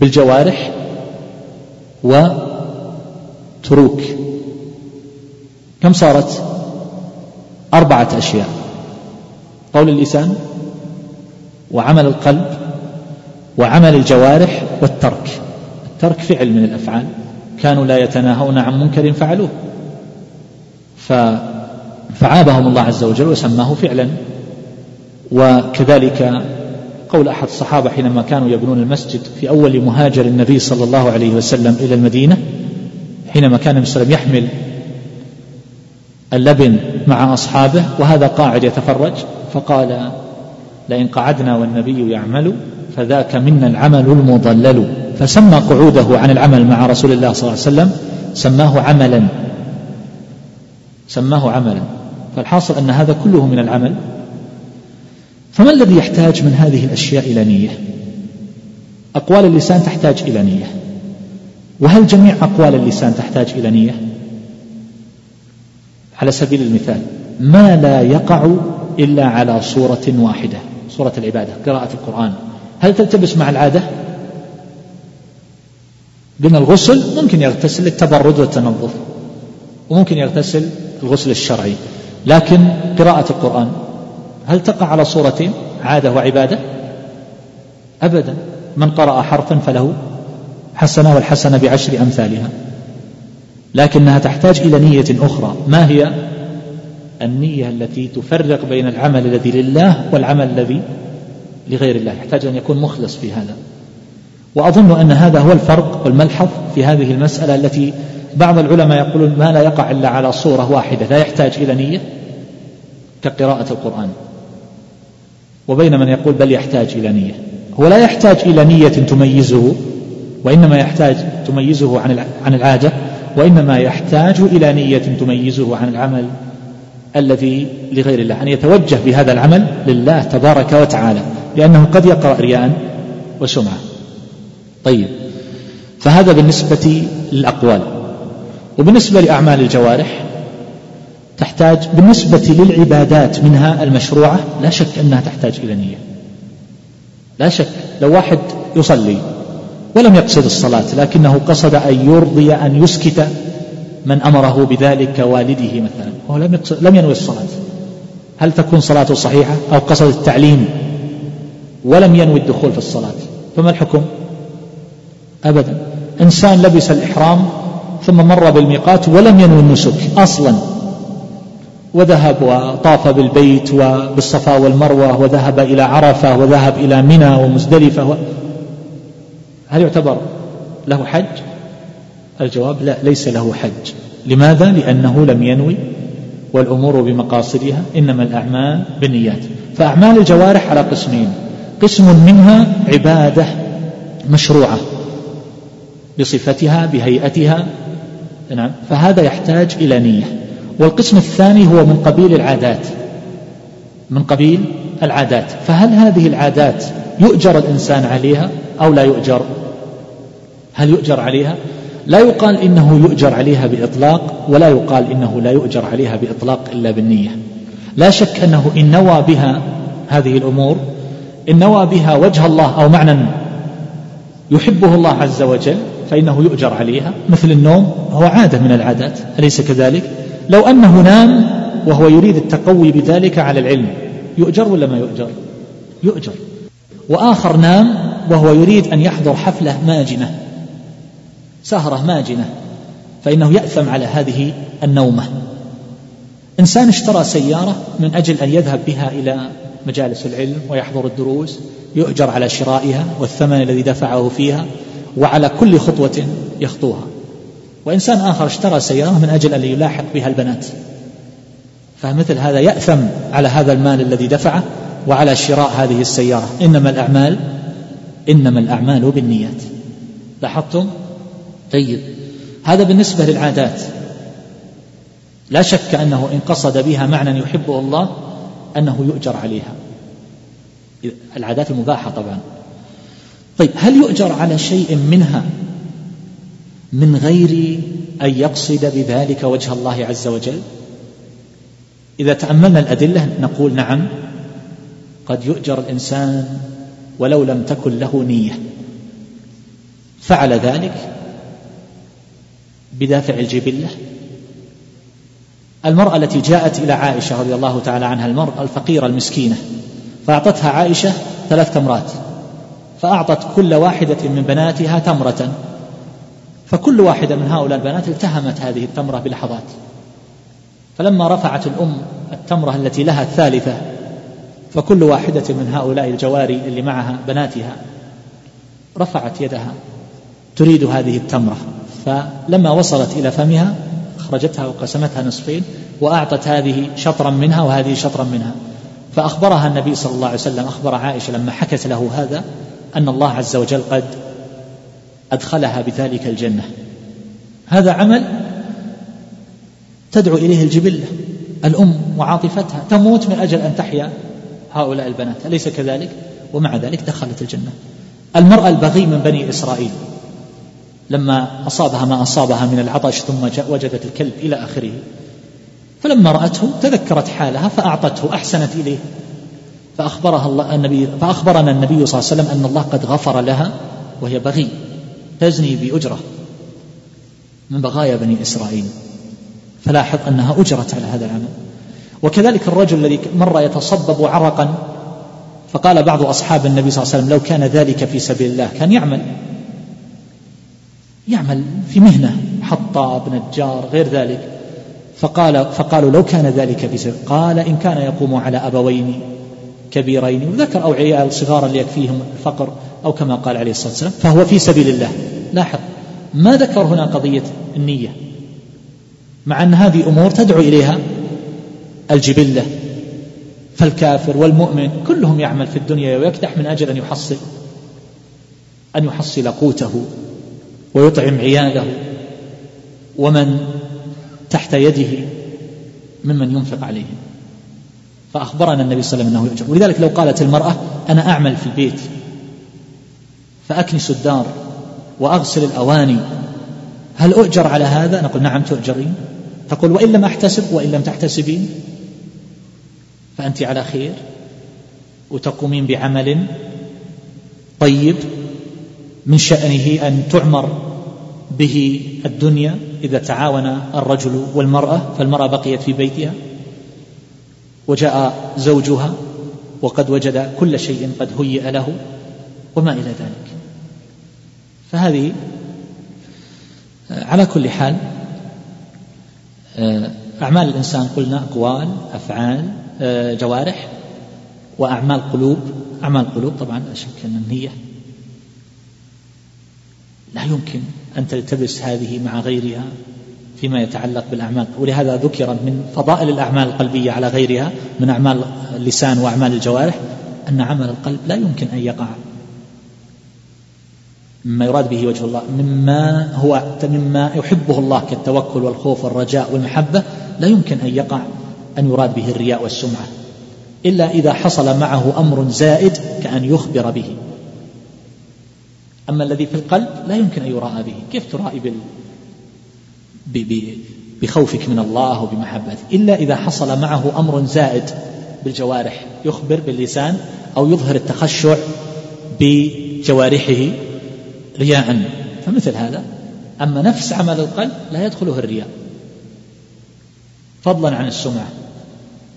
بالجوارح وتروك. كم صارت؟ أربعة أشياء. قول اللسان وعمل القلب وعمل الجوارح والترك. الترك فعل من الأفعال. كانوا لا يتناهون عن منكر فعلوه. فعابهم الله عز وجل وسماه فعلا. وكذلك قول أحد الصحابة حينما كانوا يبنون المسجد في أول مهاجر النبي صلى الله عليه وسلم إلى المدينة حينما كان النبي صلى الله عليه وسلم يحمل اللبن مع أصحابه وهذا قاعد يتفرج فقال لئن قعدنا والنبي يعمل فذاك منا العمل المضلل. فسمى قعوده عن العمل مع رسول الله صلى الله عليه وسلم سماه عملا. سماه عملا. فالحاصل أن هذا كله من العمل. فما الذي يحتاج من هذه الأشياء إلى نية؟ أقوال اللسان تحتاج إلى نية. وهل جميع أقوال اللسان تحتاج إلى نية؟ على سبيل المثال ما لا يقع إلا على صورة واحدة صورة العبادة قراءة القرآن. هل تلتبس مع العادة؟ قلنا الغسل ممكن يغتسل للتبرد والتنظف وممكن يغتسل الغسل الشرعي لكن قراءة القرآن هل تقع على صورتين عادة وعبادة؟ أبدا من قرأ حرفا فله حسنة والحسنة بعشر أمثالها لكنها تحتاج إلى نية أخرى ما هي؟ النية التي تفرق بين العمل الذي لله والعمل الذي لغير الله يحتاج أن يكون مخلص في هذا. وأظن أن هذا هو الفرق والملحظ في هذه المسألة التي بعض العلماء يقولون ما لا يقع إلا على صورة واحدة لا يحتاج إلى نية كقراءة القرآن. وبين من يقول بل يحتاج إلى نية. هو لا يحتاج إلى نية تميزه وإنما يحتاج تميزه عن عن العادة وإنما يحتاج إلى نية تميزه عن العمل الذي لغير الله. أن يتوجه بهذا العمل لله تبارك وتعالى. لأنه قد يقرأ رياء وسمعة. طيب فهذا بالنسبة للأقوال. وبالنسبة لأعمال الجوارح تحتاج بالنسبة للعبادات منها المشروعة لا شك أنها تحتاج إلى نية. لا شك لو واحد يصلي ولم يقصد الصلاة لكنه قصد أن يرضي أن يسكت من أمره بذلك كوالده مثلا وهو لم, لم ينوي الصلاة. هل تكون صلاته صحيحة أو قصد التعليم ولم ينوي الدخول في الصلاة. فما الحكم؟ أبدا. إنسان لبس الإحرام ثم مر بالميقات ولم ينوي النسك أصلا. وذهب وطاف بالبيت وبالصفا والمروة وذهب إلى عرفة وذهب إلى منى ومزدلفة و... هل يعتبر له حج؟ الجواب لا ليس له حج. لماذا؟ لأنه لم ينوي والأمور بمقاصدها إنما الأعمال بالنيات. فأعمال الجوارح على قسمين. قسم منها عبادة مشروعة بصفتها بهيئتها نعم فهذا يحتاج إلى نية. والقسم الثاني هو من قبيل العادات من قبيل العادات. فهل هذه العادات يؤجر الإنسان عليها أو لا يؤجر؟ هل يؤجر عليها؟ لا يقال إنه يؤجر عليها بإطلاق ولا يقال إنه لا يؤجر عليها بإطلاق إلا بالنية. لا شك أنه إن نوى بها هذه الأمور إن نوى بها وجه الله أو معنى يحبه الله عز وجل فإنه يؤجر عليها مثل النوم هو عادة من العادات أليس كذلك؟ لو أنه نام وهو يريد التقوي بذلك على العلم يؤجر ولا ما يؤجر؟ يؤجر. وآخر نام وهو يريد أن يحضر حفلة ماجنة سهرة ماجنة فإنه يأثم على هذه النومة. إنسان اشترى سيارة من أجل أن يذهب بها إلى مجالس العلم ويحضر الدروس يؤجر على شرائها والثمن الذي دفعه فيها وعلى كل خطوة يخطوها. وإنسان آخر اشترى سيارة من أجل أن يلاحق بها البنات. فمثل هذا يأثم على هذا المال الذي دفعه وعلى شراء هذه السيارة. إنما الأعمال إنما الأعمال بالنيات. لاحظتم؟ طيب. هذا بالنسبة للعادات. لا شك أنه إن قصد بها معنى يحبه الله أنه يؤجر عليها. العادات المباحة طبعا. طيب هل يؤجر على شيء منها من غير أن يقصد بذلك وجه الله عز وجل؟ إذا تأملنا الأدلة نقول نعم قد يؤجر الإنسان ولو لم تكن له نية. فعل ذلك بدافع الجبلة المرأة التي جاءت إلى عائشة رضي الله تعالى عنها المرأة الفقيرة المسكينة فأعطتها عائشة ثلاث تمرات فأعطت كل واحدة من بناتها تمرة فكل واحدة من هؤلاء البنات التهمت هذه التمرة بلحظات. فلما رفعت الأم التمرة التي لها الثالثة فكل واحدة من هؤلاء الجواري اللي معها بناتها رفعت يدها تريد هذه التمرة. فلما وصلت إلى فمها أخرجتها وقسمتها نصفين وأعطت هذه شطرا منها وهذه شطرا منها. فأخبرها النبي صلى الله عليه وسلم أخبر عائشة لما حكت له هذا أن الله عز وجل قد أدخلها بذلك الجنة. هذا عمل تدعو إليه الجبلة الأم وعاطفتها تموت من أجل أن تحيا هؤلاء البنات أليس كذلك؟ ومع ذلك دخلت الجنة. المرأة البغي من بني إسرائيل. لما أصابها ما أصابها من العطش ثم وجدت الكلب إلى آخره. فلما رأته تذكرت حالها فأعطته أحسنت إليه. فأخبرها الله النبي فأخبرنا النبي صلى الله عليه وسلم أن الله قد غفر لها وهي بغي تزني بأجرة من بغايا بني إسرائيل. فلاحظ أنها أجرت على هذا العمل. وكذلك الرجل الذي مر يتصبب عرقا فقال بعض أصحاب النبي صلى الله عليه وسلم لو كان ذلك في سبيل الله كان يعمل. يعمل في مهنة حطاب نجار غير ذلك. فقال فقالوا لو كان ذلك سبيل قال إن كان يقوم على أبوين كبيرين وذكر أو عيال صغارا ليكفيهم الفقر أو كما قال عليه الصلاة والسلام فهو في سبيل الله. لاحظ ما ذكر هنا قضية النية مع أن هذه أمور تدعو إليها الجبلة فالكافر والمؤمن كلهم يعمل في الدنيا ويكدح من أجل أن يحصل أن يحصل قوته. ويطعم عياله ومن تحت يده ممن ينفق عليهم فأخبرنا النبي صلى الله عليه وسلم أنه يؤجر ولذلك لو قالت المرأة أنا أعمل في البيت فأكنس الدار وأغسل الأواني. هل أؤجر على هذا؟ نقول نعم تؤجرين. تقول وإن لم أحتسب وإن لم تحتسبين فأنت على خير وتقومين بعمل طيب. من شأنه أن تعمر به الدنيا إذا تعاون الرجل والمرأة فالمرأة بقيت في بيتها وجاء زوجها وقد وجد كل شيء قد هيئ له وما إلى ذلك. فهذه على كل حال أعمال الإنسان قلنا أقوال أفعال جوارح وأعمال قلوب أعمال قلوب طبعا لا شك أن النية لا يمكن أن تلتبس هذه مع غيرها فيما يتعلق بالأعمال. ولهذا ذكر من فضائل الأعمال القلبية على غيرها من أعمال اللسان وأعمال الجوارح أن عمل القلب لا يمكن أن يقع. مما يراد به وجه الله. مما هو مما يحبه الله كالتوكل والخوف والرجاء والمحبة لا يمكن أن يقع أن يراد به الرياء والسمعة. إلا إذا حصل معه أمر زائد كأن يخبر به. أما الذي في القلب لا يمكن أن يراءى به كيف ترائي بال... ب... ب... بخوفك من الله وبمحبته؟ إلا إذا حصل معه أمر زائد بالجوارح يخبر باللسان أو يظهر التخشع بجوارحه رياء فمثل هذا. أما نفس عمل القلب لا يدخله الرياء. فضلا عن السمعة.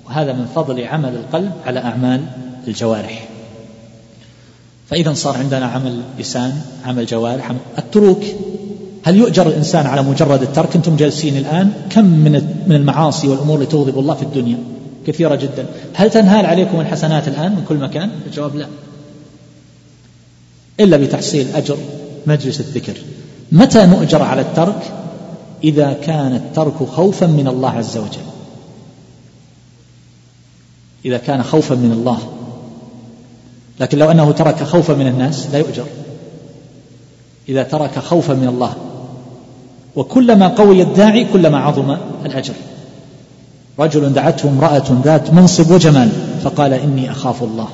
وهذا من فضل عمل القلب على أعمال الجوارح. فإذا صار عندنا عمل لسان عمل جوارح عمل التروك هل يؤجر الإنسان على مجرد الترك؟ أنتم جالسين الآن كم من من المعاصي والأمور اللي تغضب الله في الدنيا؟ كثيرة جدا. هل تنهال عليكم الحسنات الآن من كل مكان؟ الجواب لا. إلا بتحصيل أجر مجلس الذكر. متى نؤجر على الترك؟ إذا كان الترك خوفا من الله عز وجل. إذا كان خوفا من الله. لكن لو أنه ترك خوفا من الناس لا يؤجر. إذا ترك خوفا من الله. وكلما قوي الداعي كلما عظم الأجر. رجل دعته امرأة ذات منصب وجمال فقال إني أخاف الله.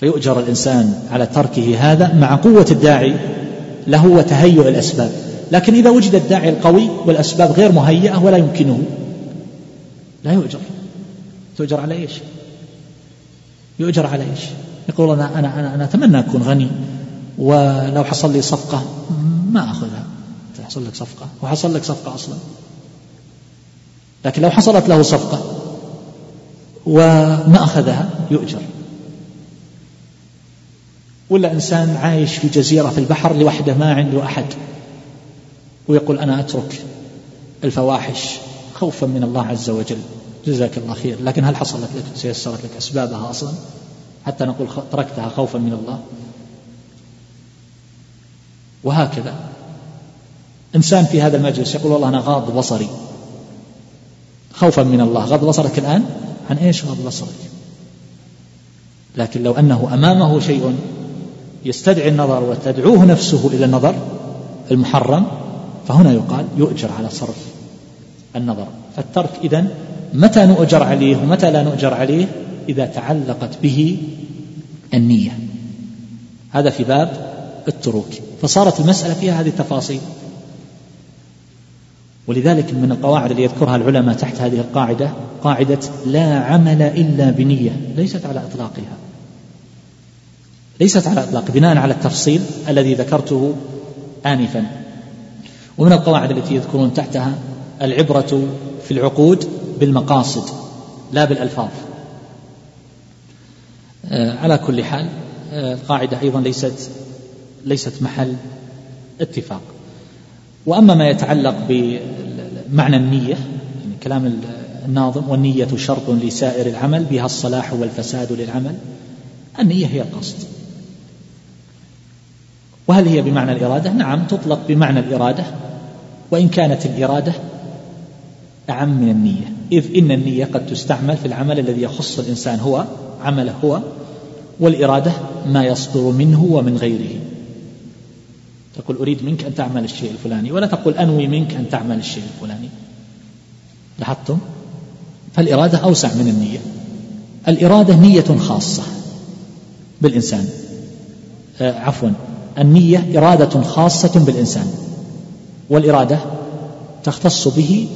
فيؤجر الإنسان على تركه هذا مع قوة الداعي له وتهيؤ الأسباب. لكن إذا وجد الداعي القوي والأسباب غير مهيئة ولا يمكنه لا يؤجر. تؤجر على إيش؟ يؤجر على إيش؟ يقول أنا أنا أنا, أنا أتمنى أكون غني ولو حصل لي صفقة ما أخذها. تحصل لك صفقة وحصل لك صفقة أصلا. لكن لو حصلت له صفقة وما أخذها يؤجر. ولا إنسان عايش في جزيرة في البحر لوحده ما عنده أحد ويقول أنا أترك الفواحش خوفا من الله عز وجل. جزاك الله خير. لكن هل حصلت لك تيسرت لك أسبابها أصلا؟ حتى نقول تركتها خوفا من الله. وهكذا. إنسان في هذا المجلس يقول والله أنا غاض بصري. خوفا من الله. غض بصرك الآن؟ عن إيش غض بصرك؟ لكن لو أنه أمامه شيء يستدعي النظر وتدعوه نفسه إلى النظر المحرم فهنا يقال يؤجر على صرف النظر. فالترك إذن متى نؤجر عليه ومتى لا نؤجر عليه إذا تعلقت به النية. هذا في باب التروك. فصارت المسألة فيها هذه التفاصيل. ولذلك من القواعد اللي يذكرها العلماء تحت هذه القاعدة قاعدة لا عمل إلا بنية ليست على إطلاقها. ليست على إطلاق بناء على التفصيل الذي ذكرته آنفا. ومن القواعد التي يذكرون تحتها العبرة في العقود بالمقاصد لا بالألفاظ. آه، على كل حال آه، القاعدة أيضا ليست ليست محل اتفاق. وأما ما يتعلق بمعنى النية يعني كلام الناظم والنية شرط لسائر العمل بها الصلاح والفساد للعمل النية هي القصد. وهل هي بمعنى الإرادة؟ نعم تطلق بمعنى الإرادة وإن كانت الإرادة أعم من النية. إذ إن النية قد تستعمل في العمل الذي يخص الإنسان هو عمله هو والإرادة ما يصدر منه ومن غيره. تقول أريد منك أن تعمل الشيء الفلاني ولا تقول أنوي منك أن تعمل الشيء الفلاني. لاحظتم؟ فالإرادة أوسع من النية. الإرادة نية خاصة بالإنسان. آه عفوا. النية إرادة خاصة بالإنسان والإرادة تختص به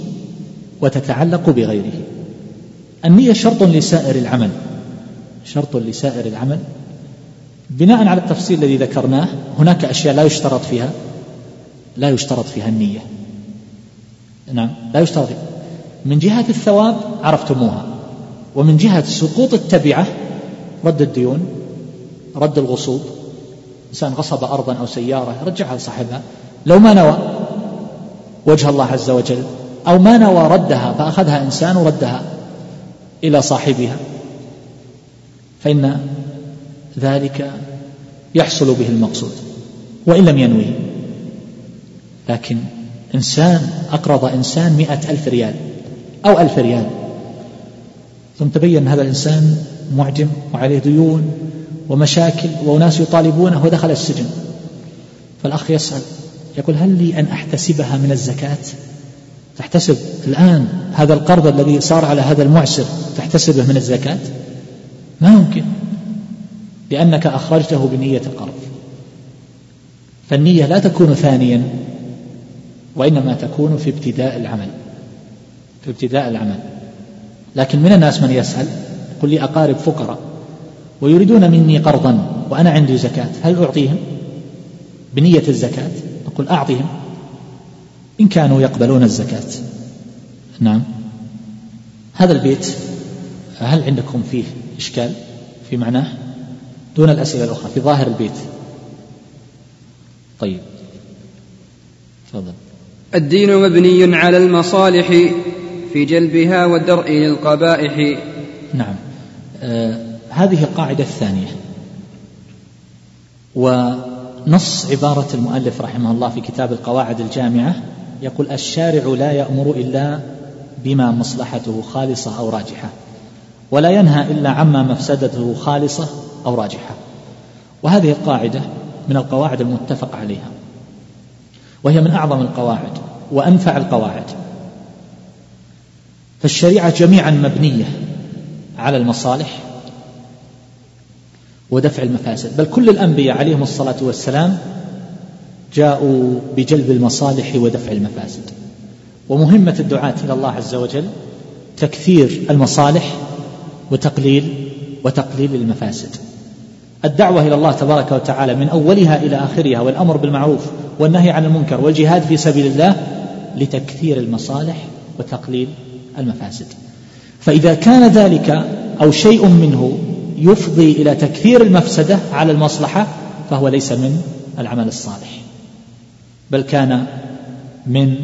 وتتعلق بغيره. النية شرط لسائر العمل. شرط لسائر العمل. بناء على التفصيل الذي ذكرناه هناك أشياء لا يشترط فيها لا يشترط فيها النية. نعم لا يشترط فيها. من جهة الثواب عرفتموها. ومن جهة سقوط التبعة رد الديون رد الغصوب. إنسان غصب أرضا أو سيارة رجعها لصاحبها. لو ما نوى وجه الله عز وجل أو ما نوى ردها فأخذها إنسان وردها إلى صاحبها. فإن ذلك يحصل به المقصود وإن لم ينوي لكن إنسان أقرض إنسان مئة ألف ريال أو ألف ريال. ثم تبين هذا الإنسان معجم وعليه ديون ومشاكل وناس يطالبونه ودخل السجن. فالأخ يسأل يقول هل لي أن أحتسبها من الزكاة؟ تحتسب الآن هذا القرض الذي صار على هذا المعسر تحتسبه من الزكاة؟ ما يمكن لأنك أخرجته بنية القرض. فالنية لا تكون ثانيا وإنما تكون في ابتداء العمل. في ابتداء العمل. لكن من الناس من يسأل يقول لي أقارب فقراء ويريدون مني قرضا وأنا عندي زكاة هل أعطيهم؟ بنية الزكاة؟ نقول أعطهم. إن كانوا يقبلون الزكاة. نعم. هذا البيت هل عندكم فيه إشكال في معناه؟ دون الأسئلة الأخرى في ظاهر البيت. طيب. تفضل. الدين مبني على المصالح في جلبها والدرء للقبائح. نعم. آه هذه القاعدة الثانية. ونص عبارة المؤلف رحمه الله في كتاب القواعد الجامعة يقول الشارع لا يأمر إلا بما مصلحته خالصة أو راجحة ولا ينهى إلا عما مفسدته خالصة أو راجحة. وهذه القاعدة من القواعد المتفق عليها وهي من أعظم القواعد وأنفع القواعد. فالشريعة جميعا مبنية على المصالح ودفع المفاسد بل كل الأنبياء عليهم الصلاة والسلام جاءوا بجلب المصالح ودفع المفاسد. ومهمة الدعاة إلى الله عز وجل تكثير المصالح وتقليل وتقليل المفاسد. الدعوة إلى الله تبارك وتعالى من أولها إلى آخرها والأمر بالمعروف والنهي عن المنكر والجهاد في سبيل الله لتكثير المصالح وتقليل المفاسد. فإذا كان ذلك أو شيء منه يفضي إلى تكثير المفسدة على المصلحة فهو ليس من العمل الصالح. بل كان من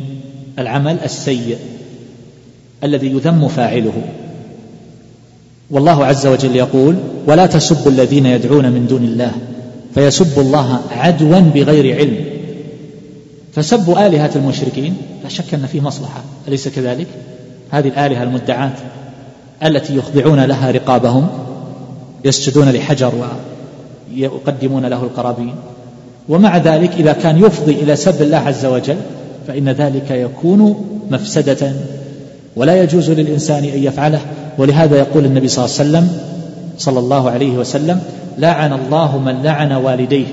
العمل السيء الذي يذم فاعله. والله عز وجل يقول ولا تسبوا الذين يدعون من دون الله فيسبوا الله عدوا بغير علم. فسب آلهة المشركين لا شك أن فيه مصلحة أليس كذلك؟ هذه الآلهة المدعاة التي يخضعون لها رقابهم يسجدون لحجر ويقدمون له القرابين. ومع ذلك إذا كان يفضي إلى سب الله عز وجل فإن ذلك يكون مفسدة. ولا يجوز للإنسان أن يفعله. ولهذا يقول النبي صلى الله عليه وسلم صلى الله عليه وسلم لعن الله من لعن والديه.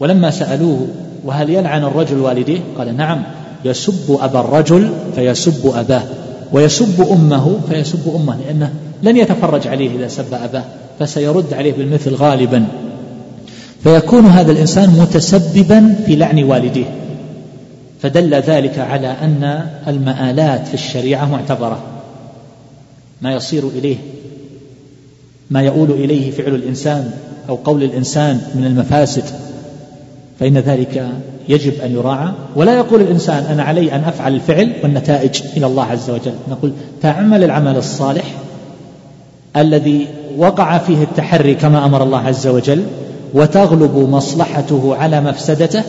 ولما سألوه وهل يلعن الرجل والديه؟ قال نعم يسب أبا الرجل فيسب أباه ويسب أمه فيسب أمه لأنه لن يتفرج عليه إذا سب أباه فسيرد عليه بالمثل غالبا. فيكون هذا الإنسان متسببا في لعن والديه. فدل ذلك على أن المآلات في الشريعة معتبرة. ما يصير إليه ما يؤول إليه فعل الإنسان أو قول الإنسان من المفاسد. فإن ذلك يجب أن يراعى. ولا يقول الإنسان أنا علي أن أفعل الفعل والنتائج إلى الله عز وجل. نقول تعمل العمل الصالح الذي وقع فيه التحري كما أمر الله عز وجل وتغلب مصلحته على مفسدته.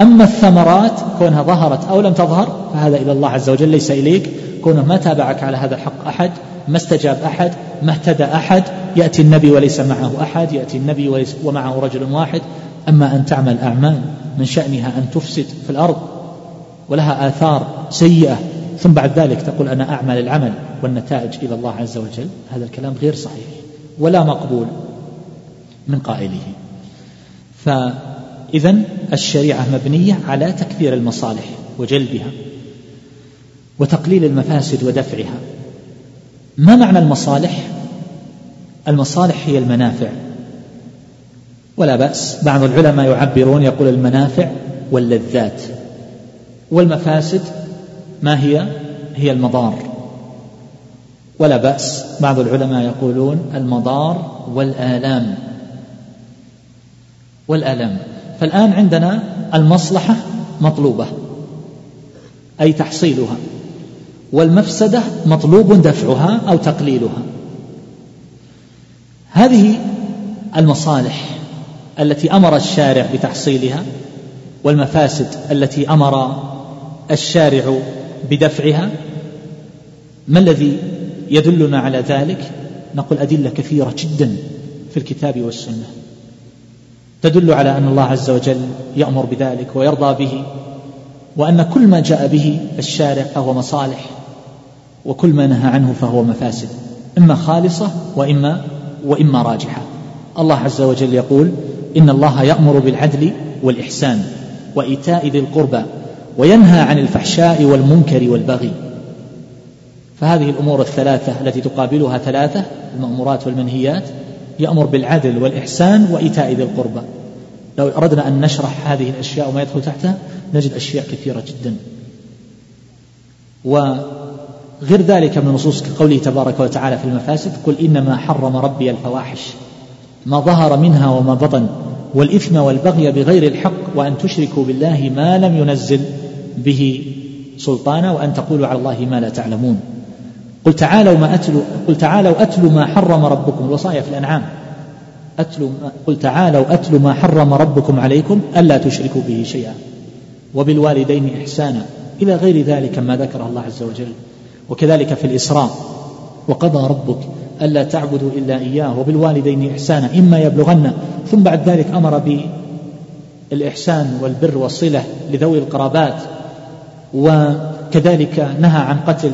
أما الثمرات كونها ظهرت أو لم تظهر فهذا إلى الله عز وجل ليس إليك. كونه ما تابعك على هذا الحق أحد ما استجاب أحد ما اهتدى أحد يأتي النبي وليس معه أحد يأتي النبي وليس ومعه رجل واحد. أما أن تعمل أعمال من شأنها أن تفسد في الأرض ولها آثار سيئة ثم بعد ذلك تقول أنا أعمل العمل والنتائج إلى الله عز وجل هذا الكلام غير صحيح ولا مقبول من قائله. فإذا الشريعة مبنية على تكثير المصالح وجلبها وتقليل المفاسد ودفعها. ما معنى المصالح؟ المصالح هي المنافع. ولا بأس بعض العلماء يعبرون يقول المنافع واللذات. والمفاسد ما هي؟ هي المضار. ولا بأس بعض العلماء يقولون المضار والآلام. والآلام. فالآن عندنا المصلحة مطلوبة أي تحصيلها والمفسدة مطلوب دفعها أو تقليلها. هذه المصالح التي أمر الشارع بتحصيلها والمفاسد التي أمر الشارع بدفعها. ما الذي يدلنا على ذلك؟ نقول أدلة كثيرة جدا في الكتاب والسنة. تدل على أن الله عز وجل يأمر بذلك ويرضى به وأن كل ما جاء به الشارع فهو مصالح وكل ما نهى عنه فهو مفاسد إما خالصة وإما وإما راجحة. الله عز وجل يقول إن الله يأمر بالعدل والإحسان وإيتاء ذي القربى وينهى عن الفحشاء والمنكر والبغي. فهذه الأمور الثلاثة التي تقابلها ثلاثة المأمورات والمنهيات يأمر بالعدل والإحسان وإيتاء ذي القربى. لو أردنا أن نشرح هذه الأشياء وما يدخل تحتها نجد أشياء كثيرة جدا. وغير ذلك من نصوص كقوله تبارك وتعالى في المفاسد قل إنما حرم ربي الفواحش ما ظهر منها وما بطن والإثم والبغي بغير الحق وأن تشركوا بالله ما لم ينزل به سلطانا وأن تقولوا على الله ما لا تعلمون. قل تعالوا ما أتلوا قل تعالوا أتلوا ما حرم ربكم الوصايا في الأنعام. أتلوا قل تعالوا أتلوا ما حرم ربكم عليكم ألا تشركوا به شيئا. وبالوالدين إحسانا إلى غير ذلك ما ذكره الله عز وجل. وكذلك في الإسراء وقضى ربك ألا تعبدوا إلا إياه. وبالوالدين إحسانا إما يبلغن. ثم بعد ذلك أمر بالإحسان والبر والصلة لذوي القرابات. وكذلك نهى عن قتل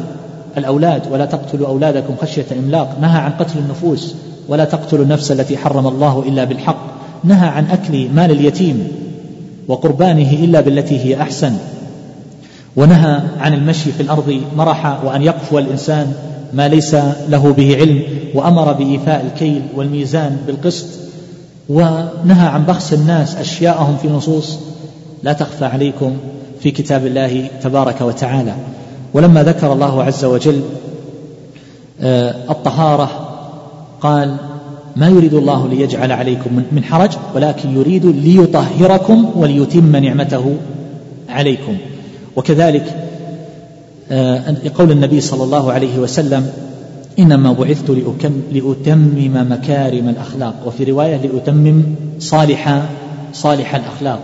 الأولاد ولا تقتلوا أولادكم خشية إملاق نهى عن قتل النفوس ولا تقتلوا النفس التي حرم الله إلا بالحق. نهى عن أكل مال اليتيم وقربانه إلا بالتي هي أحسن. ونهى عن المشي في الأرض مرحا وأن يقفو الإنسان ما ليس له به علم وأمر بإيفاء الكيل والميزان بالقسط. ونهى عن بخس الناس أشياءهم في نصوص لا تخفى عليكم في كتاب الله تبارك وتعالى. ولما ذكر الله عز وجل آه، الطهارة قال ما يريد الله ليجعل عليكم من حرج ولكن يريد ليطهركم وليتم نعمته عليكم. وكذلك آه، قول النبي صلى الله عليه وسلم إنما بعثت لأتمم مكارم الأخلاق. وفي رواية لأتمم صالح صالح الأخلاق.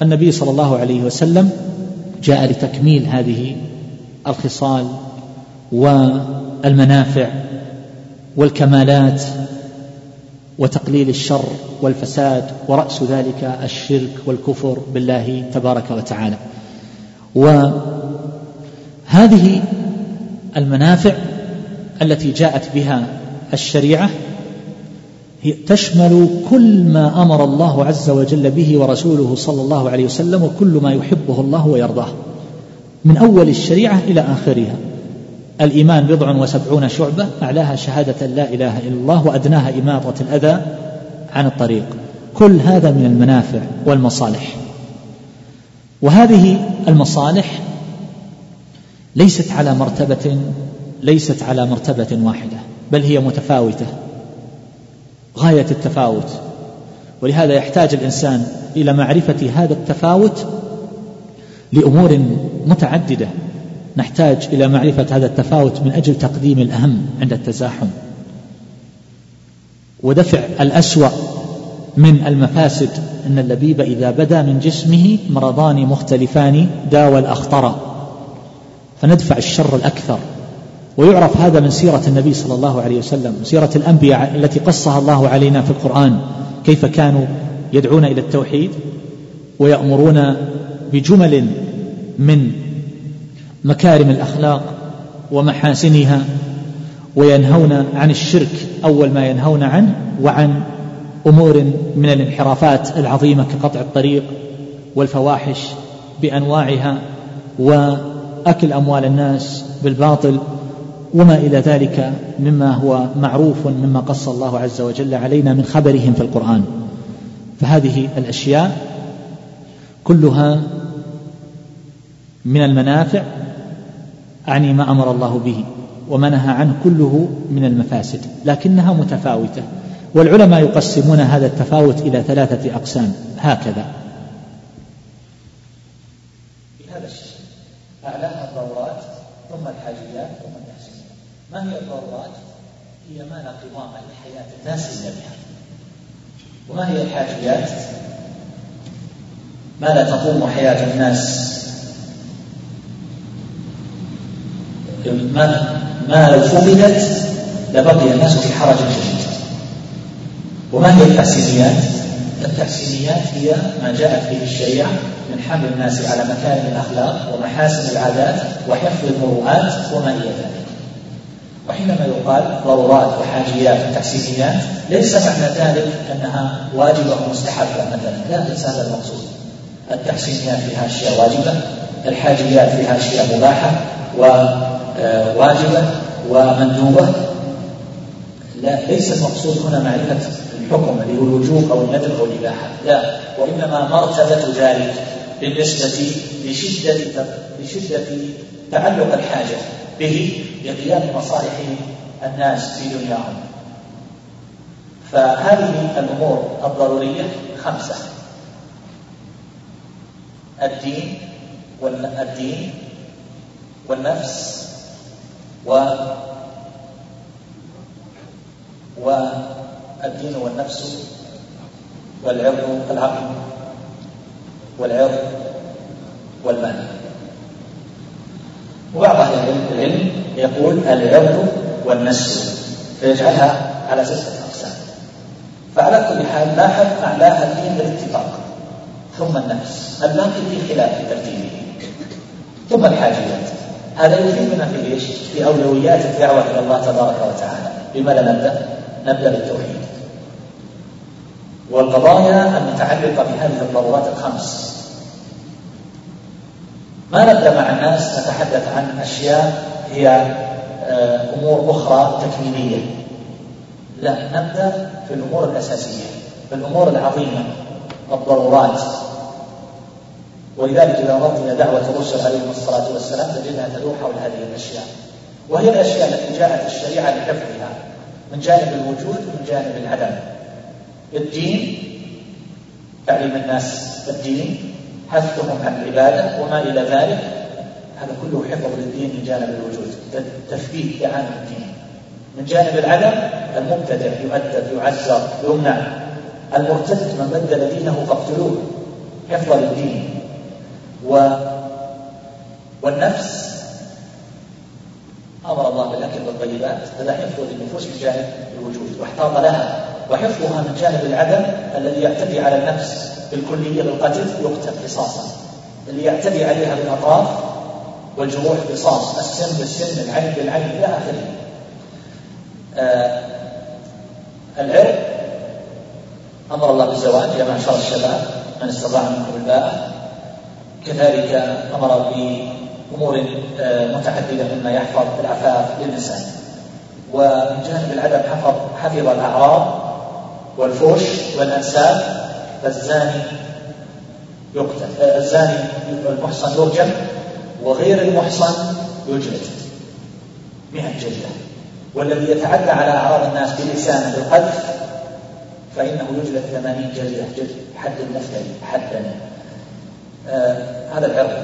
فالنبي صلى الله عليه وسلم جاء لتكميل هذه الخصال والمنافع والكمالات وتقليل الشر والفساد ورأس ذلك الشرك والكفر بالله تبارك وتعالى. وهذه المنافع التي جاءت بها الشريعة هي تشمل كل ما أمر الله عز وجل به ورسوله صلى الله عليه وسلم وكل ما يحبه الله ويرضاه. من أول الشريعة إلى آخرها. الإيمان بضع وسبعون شعبة أعلاها شهادة لا إله إلا الله وأدناها إماطة الأذى عن الطريق. كل هذا من المنافع والمصالح. وهذه المصالح ليست على مرتبة ليست على مرتبة واحدة بل هي متفاوتة غاية التفاوت. ولهذا يحتاج الإنسان إلى معرفة هذا التفاوت لأمور متعددة. نحتاج إلى معرفة هذا التفاوت من أجل تقديم الأهم عند التزاحم. ودفع الأسوأ من المفاسد أن اللبيب إذا بدا من جسمه مرضان مختلفان داوى الأخطر. فندفع الشر الأكثر. ويعرف هذا من سيرة النبي صلى الله عليه وسلم سيرة الأنبياء التي قصها الله علينا في القرآن. كيف كانوا يدعون إلى التوحيد؟ ويأمرون بجمل من مكارم الأخلاق ومحاسنها وينهون عن الشرك أول ما ينهون عنه وعن أمور من الانحرافات العظيمة كقطع الطريق والفواحش بأنواعها وأكل أموال الناس بالباطل وما إلى ذلك مما هو معروف مما قص الله عز وجل علينا من خبرهم في القرآن. فهذه الأشياء كلها من المنافع أعني ما أمر الله به وما نهى عنه كله من المفاسد لكنها متفاوتة. والعلماء يقسمون هذا التفاوت إلى ثلاثة أقسام. هكذا. بهذا الشكل أعلاها الضرورات ثم الحاجيات ثم التحسين ما هي الضرورات؟ هي ما لا قوام لحياة الناس إلا بها. وما هي الحاجيات؟ ما لا تقوم حياة الناس ما ما لو فقدت لبقي الناس في حرج شديد. وما هي التحسينيات؟ التحسينيات هي ما جاءت به الشريعة من حمل الناس على مكارم الأخلاق ومحاسن العادات وحفظ المروءات وما إلى ذلك. وحينما يقال ضرورات وحاجيات وتحسينيات ليس معنى ذلك أنها واجبة ومستحبة مثلا. لا ليس هذا المقصود. التحسينيات فيها أشياء واجبة الحاجيات فيها أشياء مباحة وواجبة ومندوبة. لا ليس المقصود هنا معرفة الحكم اللي هو الوجوب أو الندب أو الإباحة. لا وإنما مرتبة ذلك بالنسبة لشدة لشدة تعلق الحاجة به لقيام مصالح الناس في دنياهم. فهذه الأمور الضرورية خمسة. الدين والدين والنفس و والدين والنفس والعرض العقل والعرض والمال. وبعض أهل العلم يقول العرض والنسل فيجعلها على ستة أقسام فعلى كل حال لاحظ أعلاها الدين بالاتفاق ثم النفس. الباقي في خلاف في ترتيبه. ثم الحاجيات. هذا يفيدنا في إيش؟ في أولويات الدعوة إلى الله تبارك وتعالى. بماذا نبدأ؟ نبدأ بالتوحيد. والقضايا المتعلقة بهذه الضرورات الخمس. ما نبدأ مع الناس نتحدث عن أشياء هي آه، أمور أخرى تكميلية. لا نبدأ في الأمور الأساسية في الأمور العظيمة الضرورات. ولذلك إذا نظرت إلى دعوة الرسل عليهم الصلاة والسلام تجدها تدور حول هذه الأشياء. وهي الأشياء التي جاءت الشريعة لحفظها من جانب الوجود ومن جانب العدم. الدين تعليم الناس الدين حثهم عن العبادة وما إلى ذلك هذا كله حفظ للدين من جانب الوجود. تثبيت دعامة الدين. من جانب العدم المبتدع يؤدب يعزر يمنع. المرتد من بدل دينه فاقتلوه. حفظا للدين. و والنفس. أمر الله بالأكل والطيبات. هذا حفظ للنفوس من جانب الوجود. واحتاط لها. وحفظها من جانب العدم الذي يعتدي على النفس بالكلية بالقتل يقتل قصاصا اللي يعتدي عليها بالأطراف والجروح قصاص السن بالسن العين بالعين إلى آخره. آه العرق. أمر الله بالزواج يا معشر الشباب من استطاع منكم الباءة. كذلك أمر بأمور آه، متعددة مما يحفظ العفاف للإنسان. ومن جانب العدم حفظ حفظ الأعراض والفوش والأنساب فالزاني يقتل آه، الزاني المحصن يرجم وغير المحصن يجلد مئة جلدة. والذي يتعدى على أعراض الناس بلسانه بالقذف فإنه يجلد ثمانين جلدة. جلد حد المفتري حدا. هذا العرض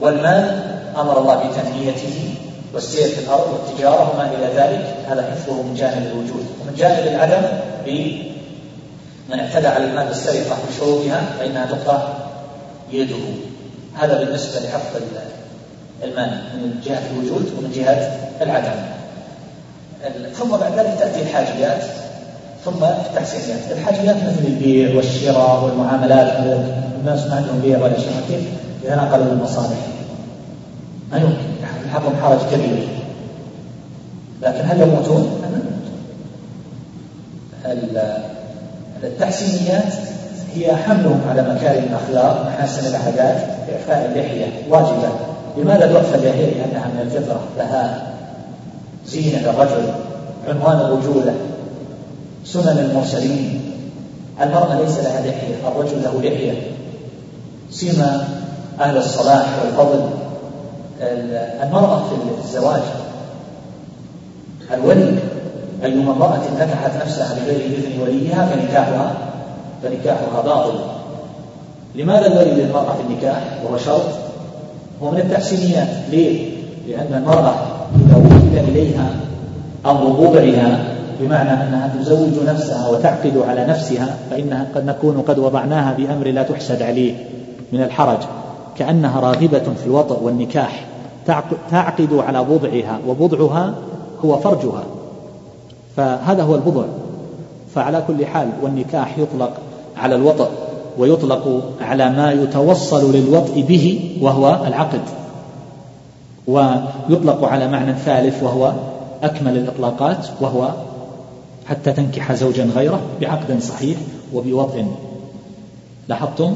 والمال أمر الله بتنميته والسير في الأرض والتجارة وما إلى ذلك. هذا حفظه من جانب الوجود ومن جانب العدم بمن اعتدى على المال بالسرقة بشروطها فإنها تقطع يده. هذا بالنسبة لحفظ المال من جهة الوجود ومن جهة العدم. ثم بعد ذلك تأتي الحاجيات. ثم التحسينيات الحاجيات مثل البيع والشراء والمعاملات. الناس ما عندهم بيع ولا شراء. كيف؟ إذا نقلوا المصالح. ما يمكن. يحطهم حرج كبير. لكن هل يموتون؟ التحسينيات هي حملهم على مكارم الأخلاق محاسن العادات إعفاء اللحية. واجبة. لماذا تعفى اللحيه؟ لأنها من الفطرة. لها زينة للرجل. عنوان الرجوله سنن المرسلين. المرأة ليس لها لحية الرجل له لحية. سيما أهل الصلاح والفضل. المرأة في الزواج. الولي أيما امرأة نكحت نفسها بغير إذن وليها فنكاحها فنكاحها باطل. لماذا الولي للمرأة في النكاح؟ وهو شرط. هو من التحسينيات. ليه؟ لأن المرأة إذا وكل إليها أمر بضعها بمعنى أنها تزوج نفسها وتعقد على نفسها فإنها قد نكون قد وضعناها بأمر لا تحسد عليه من الحرج كأنها راغبة في الوطء والنكاح تعقد على بضعها وبضعها هو فرجها فهذا هو البضع فعلى كل حال والنكاح يطلق على الوطء ويطلق على ما يتوصل للوطء به وهو العقد ويطلق على معنى ثالث وهو أكمل الإطلاقات وهو حتى تنكح زوجا غيره بعقد صحيح وبوطء لاحظتم؟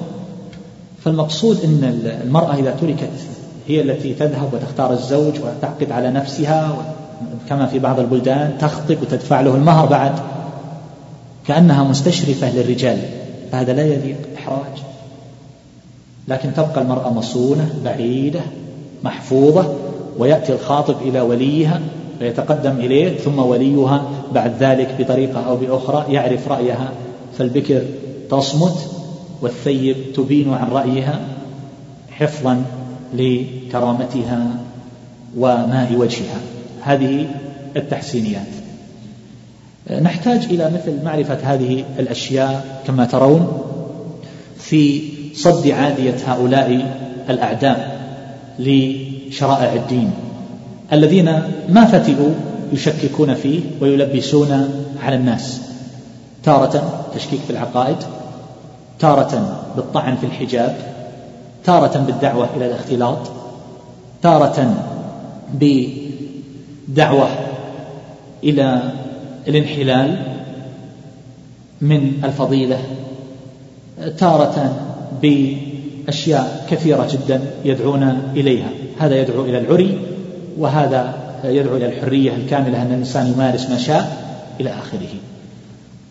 فالمقصود إن المرأة إذا تركت هي التي تذهب وتختار الزوج وتعقد على نفسها كما في بعض البلدان تخطب وتدفع له المهر بعد. كأنها مستشرفة للرجال فهذا لا يليق احراج لكن تبقى المرأة مصونة بعيدة محفوظة ويأتي الخاطب إلى وليها فيتقدم إليه ثم وليها بعد ذلك بطريقة أو بأخرى يعرف رأيها فالبكر تصمت والثيب تبين عن رأيها حفظا لكرامتها وماء وجهها. هذه التحسينيات. نحتاج إلى مثل معرفة هذه الأشياء كما ترون في صد عادية هؤلاء الأعداء بشرائع الدين. الذين ما فتئوا يشككون فيه ويلبسون على الناس. تارة تشكيك في العقائد تارة بالطعن في الحجاب تارة بالدعوة إلى الاختلاط تارة بدعوة إلى الانحلال من الفضيلة تارة بأشياء كثيرة جدا يدعون إليها. هذا يدعو إلى العري وهذا يدعو إلى الحرية الكاملة أن الإنسان يمارس ما شاء إلى آخره.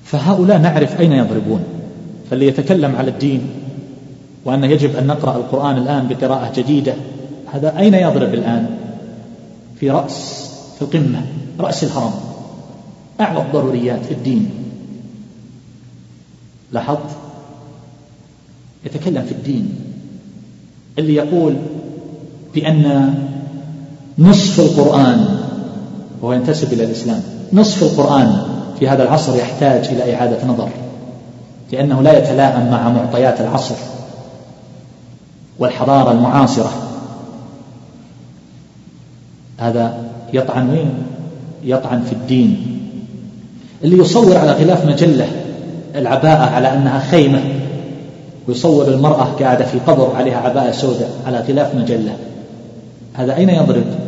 فهؤلاء نعرف أين يضربون. فاللي يتكلم على الدين وأن يجب أن نقرأ القرآن الآن بقراءة جديدة. هذا أين يضرب الآن؟ في رأس في القمة رأس الهرم. أعلى الضروريات الدين. لاحظت؟ يتكلم في الدين. اللي يقول بأن نصف القرآن وهو ينتسب إلى الإسلام نصف القرآن في هذا العصر يحتاج إلى إعادة نظر لأنه لا يتلائم مع معطيات العصر والحضارة المعاصرة هذا يطعن وين؟ يطعن في الدين اللي يصور على غلاف مجلة العباءة على أنها خيمة ويصور المرأة قاعدة في قبر عليها عباءة سوداء على غلاف مجلة هذا أين يضرب؟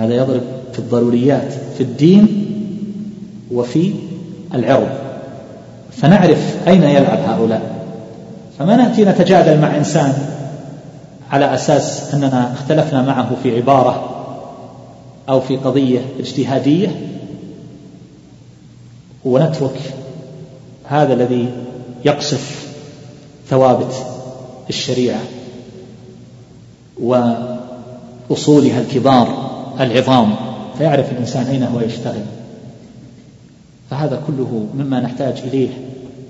هذا يضرب في الضروريات في الدين وفي العرض فنعرف أين يلعب هؤلاء. فما نأتي نتجادل مع إنسان على أساس أننا اختلفنا معه في عبارة أو في قضية اجتهادية؟ ونترك هذا الذي يقصف ثوابت الشريعة وأصولها الكبار. العظام فيعرف الإنسان أين هو يشتغل. فهذا كله مما نحتاج إليه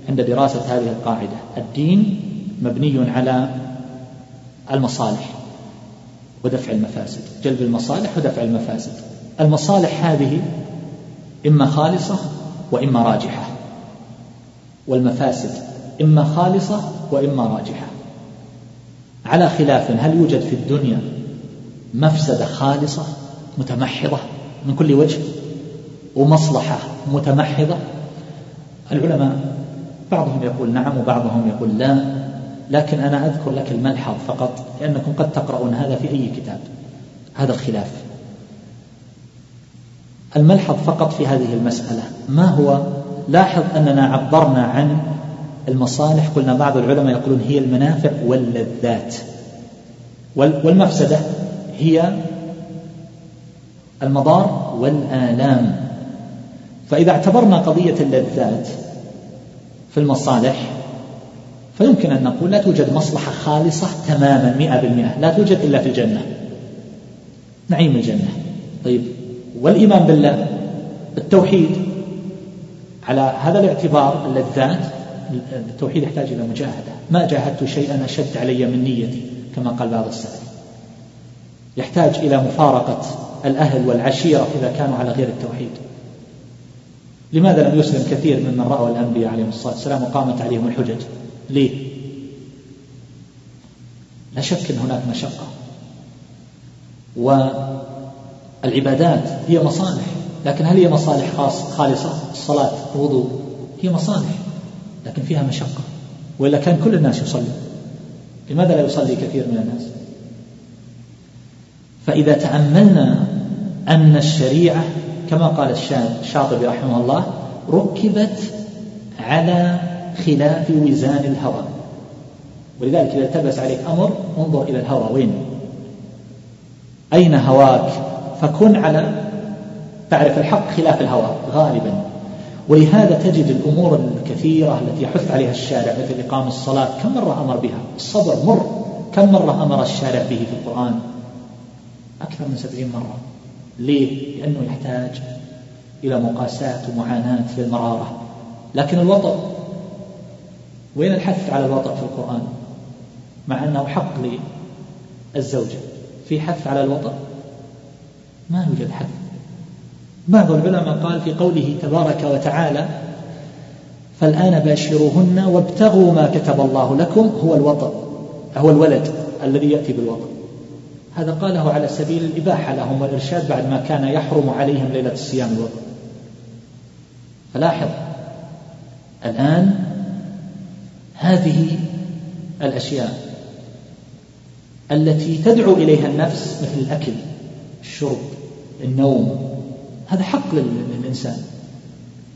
عند دراسة هذه القاعدة. الدين مبني على المصالح ودفع المفاسد. جلب المصالح ودفع المفاسد. المصالح هذه إما خالصة وإما راجحة. والمفاسد إما خالصة وإما راجحة. على خلاف هل يوجد في الدنيا مفسدة خالصة؟ متمحضة من كل وجه ومصلحة متمحضة. العلماء بعضهم يقول نعم وبعضهم يقول لا لكن أنا أذكر لك الملحظ فقط لأنكم قد تقرؤون هذا في أي كتاب هذا الخلاف. الملحظ فقط في هذه المسألة ما هو؟ لاحظ أننا عبرنا عن المصالح. قلنا بعض العلماء يقولون هي المنافع واللذات. والمفسدة هي المضار والآلام. فإذا اعتبرنا قضية اللذات في المصالح فيمكن أن نقول لا توجد مصلحة خالصة تماما مئة بالمئة. لا توجد إلا في الجنة. نعيم الجنة. طيب والإيمان بالله التوحيد على هذا الاعتبار اللذات التوحيد يحتاج إلى مجاهدة. ما جاهدت شيئا أشد علي من نيتي كما قال بعض السلف. يحتاج إلى مفارقة الأهل والعشيرة إذا كانوا على غير التوحيد. لماذا لم يسلم كثير ممن رأوا الأنبياء عليهم الصلاة والسلام وقامت عليهم الحجج؟ ليه؟ لا شك أن هناك مشقة. والعبادات هي مصالح لكن هل هي مصالح خاص خالصة؟ الصلاة الوضوء هي مصالح لكن فيها مشقة. وإلا كان كل الناس يصلي. لماذا لا يصلي كثير من الناس؟ فإذا تأملنا أن الشريعة كما قال الشاطبي رحمه الله ركبت على خلاف وزان الهوى. ولذلك إذا التبس عليك أمر انظر إلى الهوى وين. أين هواك؟ فكن على تعرف الحق خلاف الهوى غالبا. ولهذا تجد الأمور الكثيرة التي يحث عليها الشارع مثل إقام الصلاة كم مرة أمر بها؟ الصبر مر. كم مرة أمر الشارع به في القرآن؟ أكثر من سبعين مرة. ليه؟ لأنه يحتاج إلى مقاسات ومعاناة للمرارة لكن الوطأ وين الحث على الوطأ في القرآن؟ مع أنه حق للزوجة. في حث على الوطأ؟ ما يوجد حث. بعض العلماء قال في قوله تبارك وتعالى فالآن باشروهن وابتغوا ما كتب الله لكم هو الوطأ هو الولد الذي يأتي بالوطأ. هذا قاله على سبيل الإباحة لهم والإرشاد بعد ما كان يحرم عليهم ليلة الصيام. الوضع فلاحظ الآن هذه الأشياء التي تدعو إليها النفس مثل الأكل الشرب النوم هذا حق للإنسان.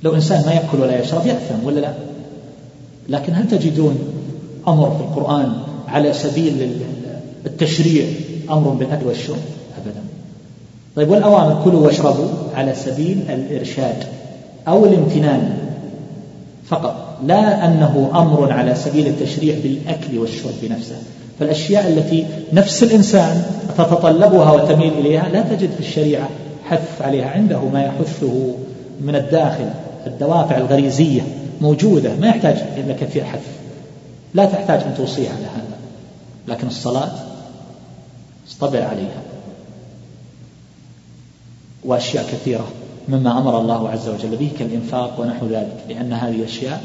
لو إنسان ما يأكل ولا يشرب يأثم ولا لا؟ لكن هل تجدون أمر في القرآن على سبيل التشريع أمر بالأكل والشرب أبدا. طيب والأوامر كلوا واشربوا على سبيل الإرشاد أو الامتنان فقط. لا أنه أمر على سبيل التشريع بالأكل والشرب نفسه. فالأشياء التي نفس الإنسان تتطلبها وتميل إليها لا تجد في الشريعة حث عليها. عنده ما يحثه من الداخل الدوافع الغريزية موجودة ما يحتاج إلى كثير حث. لا تحتاج أن توصيه على هذا. لكن الصلاة اصطبر عليها. وأشياء كثيرة مما أمر الله عز وجل به كالإنفاق ونحو ذلك لأن هذه أشياء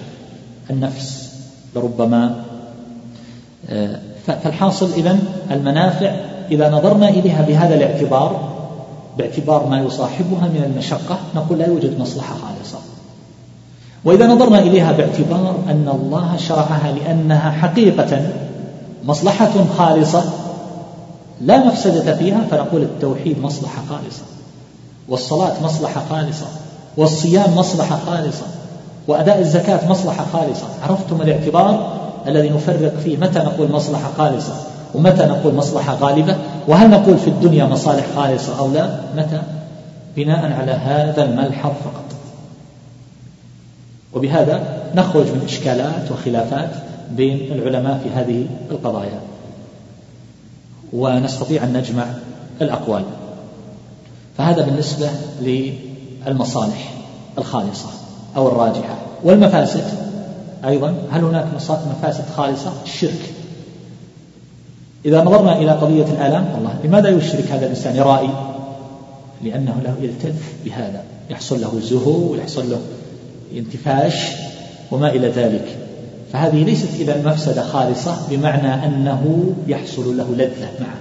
النفس لربما آه، فالحاصل إذن المنافع إذا نظرنا إليها بهذا الاعتبار باعتبار ما يصاحبها من المشقة نقول لا يوجد مصلحة خالصة. وإذا نظرنا إليها باعتبار أن الله شرعها لأنها حقيقة مصلحة خالصة لا مفسدة فيها فنقول التوحيد مصلحة خالصة والصلاة مصلحة خالصة والصيام مصلحة خالصة وأداء الزكاة مصلحة خالصة. عرفتم الاعتبار الذي نفرق فيه؟ متى نقول مصلحة خالصة ومتى نقول مصلحة غالبة؟ وهل نقول في الدنيا مصالح خالصة أو لا؟ متى؟ بناء على هذا الملحظ فقط. وبهذا نخرج من إشكالات وخلافات بين العلماء في هذه القضايا. ونستطيع أن نجمع الأقوال. فهذا بالنسبة للمصالح الخالصة أو الراجحة. والمفاسد أيضا هل هناك مفاسد خالصة؟ الشرك. إذا نظرنا إلى قضية الآلام والله لماذا يشرك هذا الإنسان؟ يرائي لأنه له يلتذ بهذا. يحصل له زهو ويحصل له انتفاش وما إلى ذلك. فهذه ليست إذا مفسدة خالصة بمعنى أنه يحصل له لذة معه.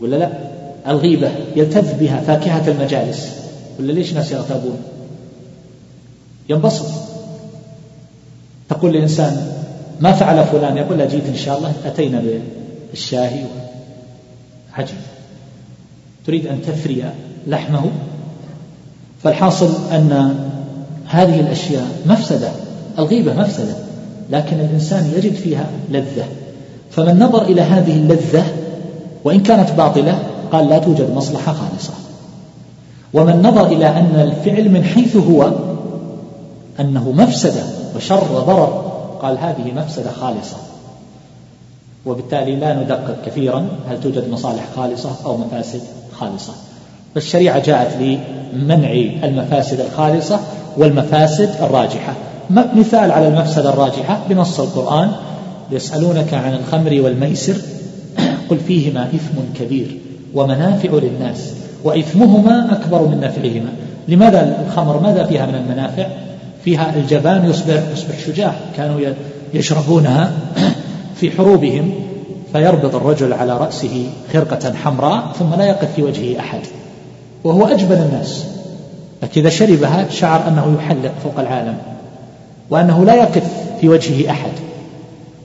ولا لا؟ الغيبة يلتذ بها فاكهة المجالس. ولا ليش ناس يغتابون؟ ينبسط. تقول لإنسان ما فعل فلان؟ يقول له جيت إن شاء الله أتينا بالشاهي. عجيب. تريد أن تثري لحمه؟ فالحاصل أن هذه الأشياء مفسدة. الغيبة مفسدة. لكن الإنسان يجد فيها لذة. فمن نظر إلى هذه اللذة وإن كانت باطلة قال لا توجد مصلحة خالصة. ومن نظر إلى أن الفعل من حيث هو أنه مفسدة وشر وضرر قال هذه مفسدة خالصة. وبالتالي لا ندقق كثيرا هل توجد مصالح خالصة أو مفاسد خالصة. فالشريعة جاءت لمنع المفاسد الخالصة والمفاسد الراجحة. مثال على المفسدة الراجحة بنص القرآن. يسألونك عن الخمر والميسر. قل فيهما إثم كبير ومنافع للناس وإثمهما أكبر من نفعهما لماذا الخمر؟ ماذا فيها من المنافع؟ فيها الجبان يصبح, يصبح شجاع. كانوا يشربونها في حروبهم فيربط الرجل على رأسه خرقة حمراء ثم لا يقف في وجهه أحد. وهو أجبن الناس. لكن إذا شربها شعر أنه يحلق فوق العالم. وأنه لا يقف في وجهه أحد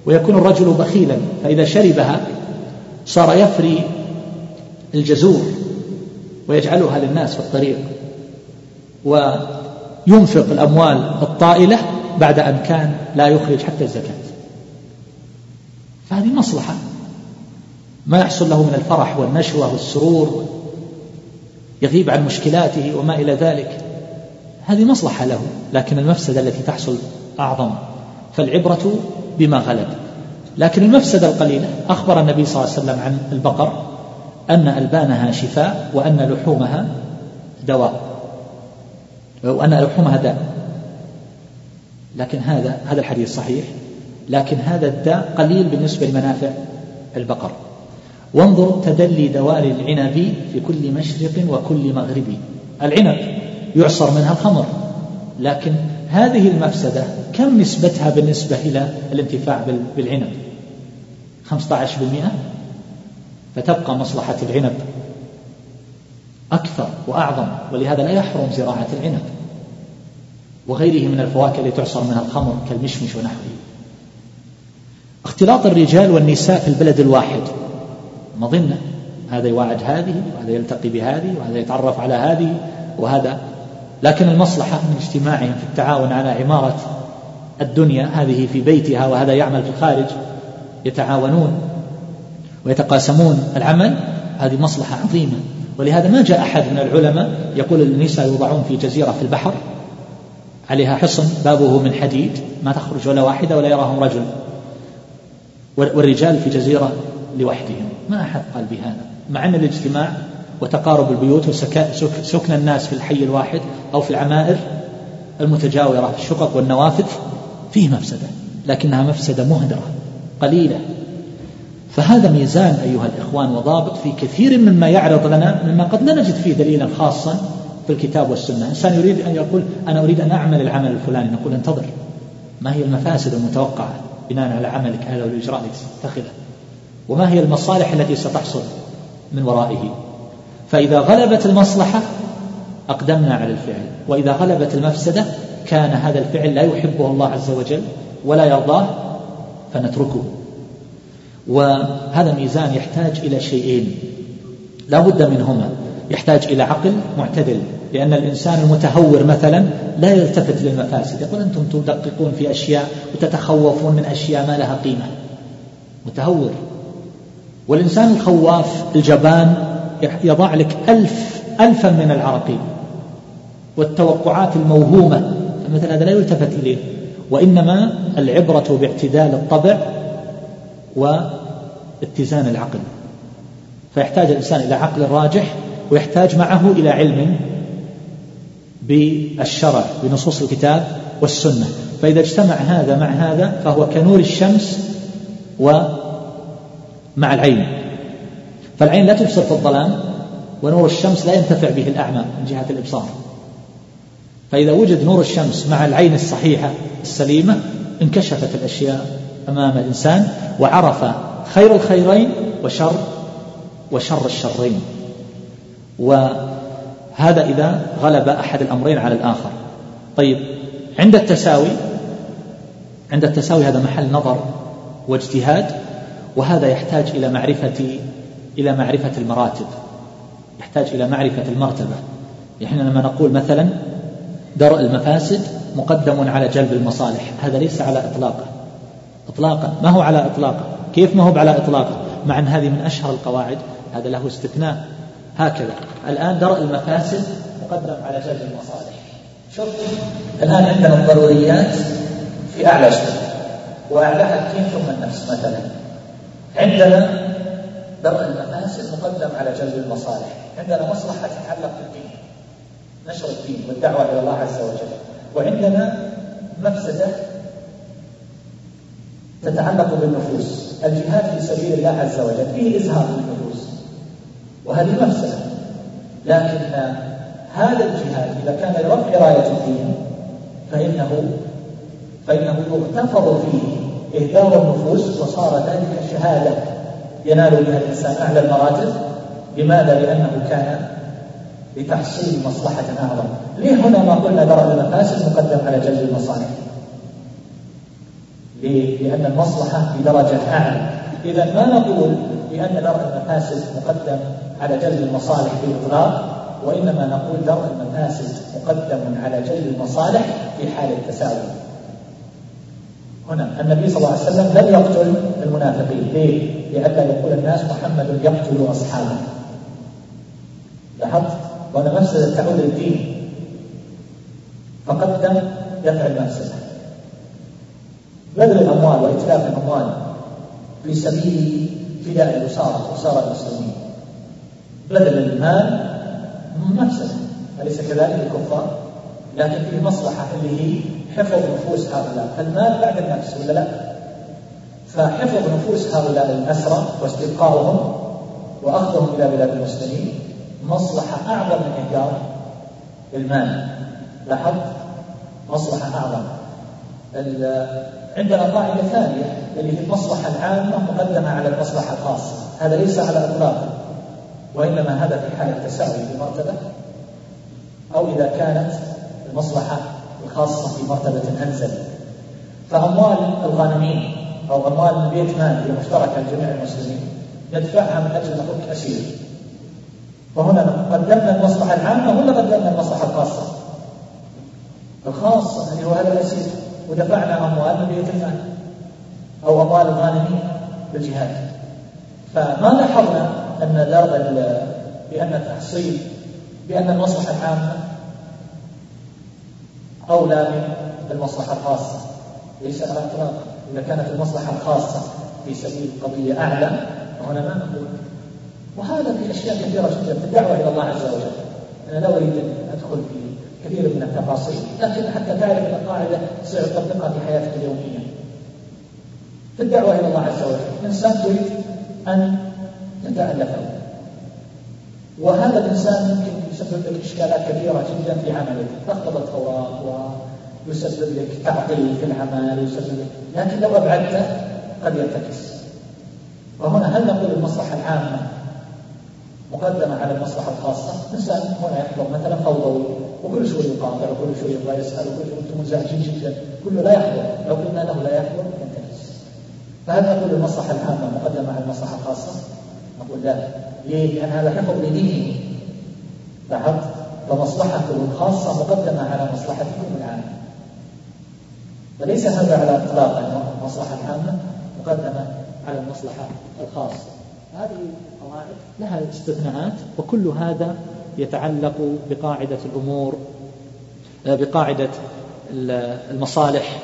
ويكون الرجل بخيلا فإذا شربها صار يفري الجزور ويجعلها للناس في الطريق وينفق الأموال الطائلة بعد أن كان لا يخرج حتى الزكاة. فهذه مصلحة. ما يحصل له من الفرح والنشوة والسرور يغيب عن مشكلاته وما إلى ذلك. هذه مصلحة له لكن المفسدة التي تحصل أعظم. فالعبرة بما غلب. لكن المفسدة القليلة أخبر النبي صلى الله عليه وسلم عن البقر أن ألبانها شفاء وأن لحومها دواء. وأن لحومها داء. لكن هذا هذا الحديث صحيح لكن هذا الداء قليل بالنسبة لمنافع البقر. وانظر تدلي دوال العنب في كل مشرق وكل مغرب. العنب. يعصر منها الخمر. لكن هذه المفسدة كم نسبتها بالنسبة إلى الانتفاع بالعنب؟ 15% فتبقى مصلحة العنب أكثر وأعظم ولهذا لا يحرم زراعة العنب وغيره من الفواكه التي تعصر منها الخمر كالمشمش ونحوه. اختلاط الرجال والنساء في البلد الواحد مظنة هذا يواعد هذه وهذا يلتقي بهذه وهذا يتعرف على هذه وهذا لكن المصلحة من اجتماعهم في التعاون على عمارة الدنيا هذه في بيتها وهذا يعمل في الخارج يتعاونون ويتقاسمون العمل هذه مصلحة عظيمة. ولهذا ما جاء أحد من العلماء يقول النساء يوضعون في جزيرة في البحر عليها حصن بابه من حديد ما تخرج ولا واحدة ولا يراهم رجل. والرجال في جزيرة لوحدهم. ما أحد قال بهذا. مع أن الاجتماع وتقارب البيوت وسكن الناس في الحي الواحد أو في العمائر المتجاورة في الشقق والنوافذ فيه مفسدة لكنها مفسدة مهدرة قليلة. فهذا ميزان أيها الإخوان وضابط في كثير مما يعرض لنا مما قد لا نجد فيه دليلا خاصا في الكتاب والسنة. إنسان يريد أن يقول أنا أريد أن أعمل العمل الفلاني. نقول انتظر. ما هي المفاسد المتوقعة؟ بناء على عملك هذا والإجراء الذي ستتخذه وما هي المصالح التي ستحصل من ورائه؟ فإذا غلبت المصلحة أقدمنا على الفعل. وإذا غلبت المفسدة كان هذا الفعل لا يحبه الله عز وجل ولا يرضاه فنتركه. وهذا ميزان يحتاج إلى شيئين. لا بد منهما. يحتاج إلى عقل معتدل. لأن الإنسان المتهور مثلا لا يلتفت للمفاسد. يقول أنتم تدققون في أشياء وتتخوفون من أشياء ما لها قيمة. متهور. والإنسان الخواف الجبان يضع لك ألف ألفا من العراقيل. والتوقعات الموهومة فمثل هذا لا يلتفت إليه. وإنما العبرة باعتدال الطبع واتزان العقل. فيحتاج الإنسان إلى عقل راجح ويحتاج معه إلى علم بالشرع بنصوص الكتاب والسنة. فإذا اجتمع هذا مع هذا فهو كنور الشمس ومع العين. فالعين لا تبصر في الظلام ونور الشمس لا ينتفع به الأعمى من جهة الإبصار. فإذا وجد نور الشمس مع العين الصحيحة السليمة انكشفت الأشياء أمام الإنسان وعرف خير الخيرين وشر وشر الشرين. وهذا إذا غلب أحد الأمرين على الآخر. طيب عند التساوي عند التساوي هذا محل نظر واجتهاد وهذا يحتاج إلى معرفة إلى معرفة المراتب يحتاج إلى معرفة المرتبة. يعني لما نقول مثلا درء المفاسد مقدم على جلب المصالح. هذا ليس على إطلاقه. إطلاقا. ما هو على إطلاقه؟ كيف ما هو على إطلاقه؟ مع أن هذه من أشهر القواعد. هذا له استثناء. هكذا. الآن درء المفاسد مقدم على جلب المصالح. شوف الآن عندنا الضروريات في أعلى شيء وأعلاها الدين ثم النفس مثلا؟ عندنا درء المفاسد مقدم على جلب المصالح. عندنا مصلحة تتعلق بالدين. نشر الدين والدعوة إلى الله عز وجل. وعندنا مفسدة تتعلق بالنفوس الجهاد في سبيل الله عز وجل فيه إزهاق للنفوس وهذه مفسدة. لكن هذا الجهاد إذا كان لرفع راية الدين فإنه فإنه يغتفر فيه إهدار النفوس وصار ذلك شهادة ينال بها الإنسان أعلى المراتب. لماذا؟ لأنه كان لتحصيل مصلحة أعظم ليه هنا ما قلنا درء المفاسد مقدم على جلب المصالح؟ لأن المصلحة بدرجة أعلى. إذا ما نقول بأن درء المفاسد مقدم على جلب المصالح بالإطلاق وإنما نقول درء المفاسد مقدم على جلب المصالح في حال التساوي. هنا النبي صلى الله عليه وسلم لم يقتل المنافقين. ليه؟ لئلا يقول الناس محمد يقتل أصحابه. لاحظت؟ وأنا مفسدة تعود للدين فقدم دفع المفسدة بذل الأموال وإتلاف الأموال في سبيل فداء الأسارة أسارة المسلمين. بذل المال مفسدة أليس كذلك الكفار؟ لكن فيه مصلحة اللي هي حفظ نفوس هؤلاء. المال بعد النفس ولا لا؟ فحفظ نفوس هؤلاء الأسرى واستبقاؤهم وأخذهم إلى بلاد المسلمين مصلحة أعظم من إهدار المال. لاحظت؟ مصلحة أعظم. عندنا قاعدة ثانية اللي هي المصلحة العامة مقدمة على المصلحة الخاصة. هذا ليس على إطلاق وإنما هذا في حالة تساوي في مرتبة أو إذا كانت المصلحة الخاصة في مرتبة أنزل. فأموال الغانمين أو أموال البيت مال هي مشتركة لجميع المسلمين ندفعها من أجل نفك أسير فهنا قدمنا المصلحة العامة ولا قدمنا المصلحة الخاصة؟ الخاصة اللي هو هذا الأسير. ودفعنا أموال المال أو أموال الغانمين بالجهاد. فما لاحظنا أن بأن تحصيل بأن المصلحة العامة أولى من المصلحة الخاصة. ليس على إذا كانت المصلحة الخاصة في سبيل قضية أعلى فهنا ما نقول؟ وهذا في أشياء كثيرة جدا في الدعوة إلى الله عز وجل. أنا لا أريد أن أدخل في كثير من التفاصيل لكن حتى تعرف القاعدة سيطبقها في حياتك اليومية. في الدعوة إلى الله عز وجل الإنسان تريد أن تتألفه وهذا الإنسان يمكن يسبب لك إشكالات كثيرة جدا في عملك تخطب الأوراق ويسبب لك تعطيل في العمل ويسبب لك لكن لو أبعدته قد ينتكس. وهنا هل نقول المصلحة العامة مقدمة على المصلحة الخاصة إنسان هنا يحضر مثلا فوضوي وكل شوي يقاطع وكل شوي يبغى يسأل وكل شوي أنتم مزعجين جدا كله لا يحضر لو قلنا له لا يحضر ينتكس فهل نقول المصلحة العامة مقدمة على المصلحة الخاصة؟ نقول لا ليه؟ لأن هذا حفظ لدينه لاحظت؟ فمصلحته الخاصة مقدمة على مصلحتكم العامة وليس هذا على إطلاق أن المصلحة العامة مقدمة على المصلحة الخاصة هذه القواعد لها استثناءات وكل هذا يتعلق بقاعدة الأمور بقاعدة المصالح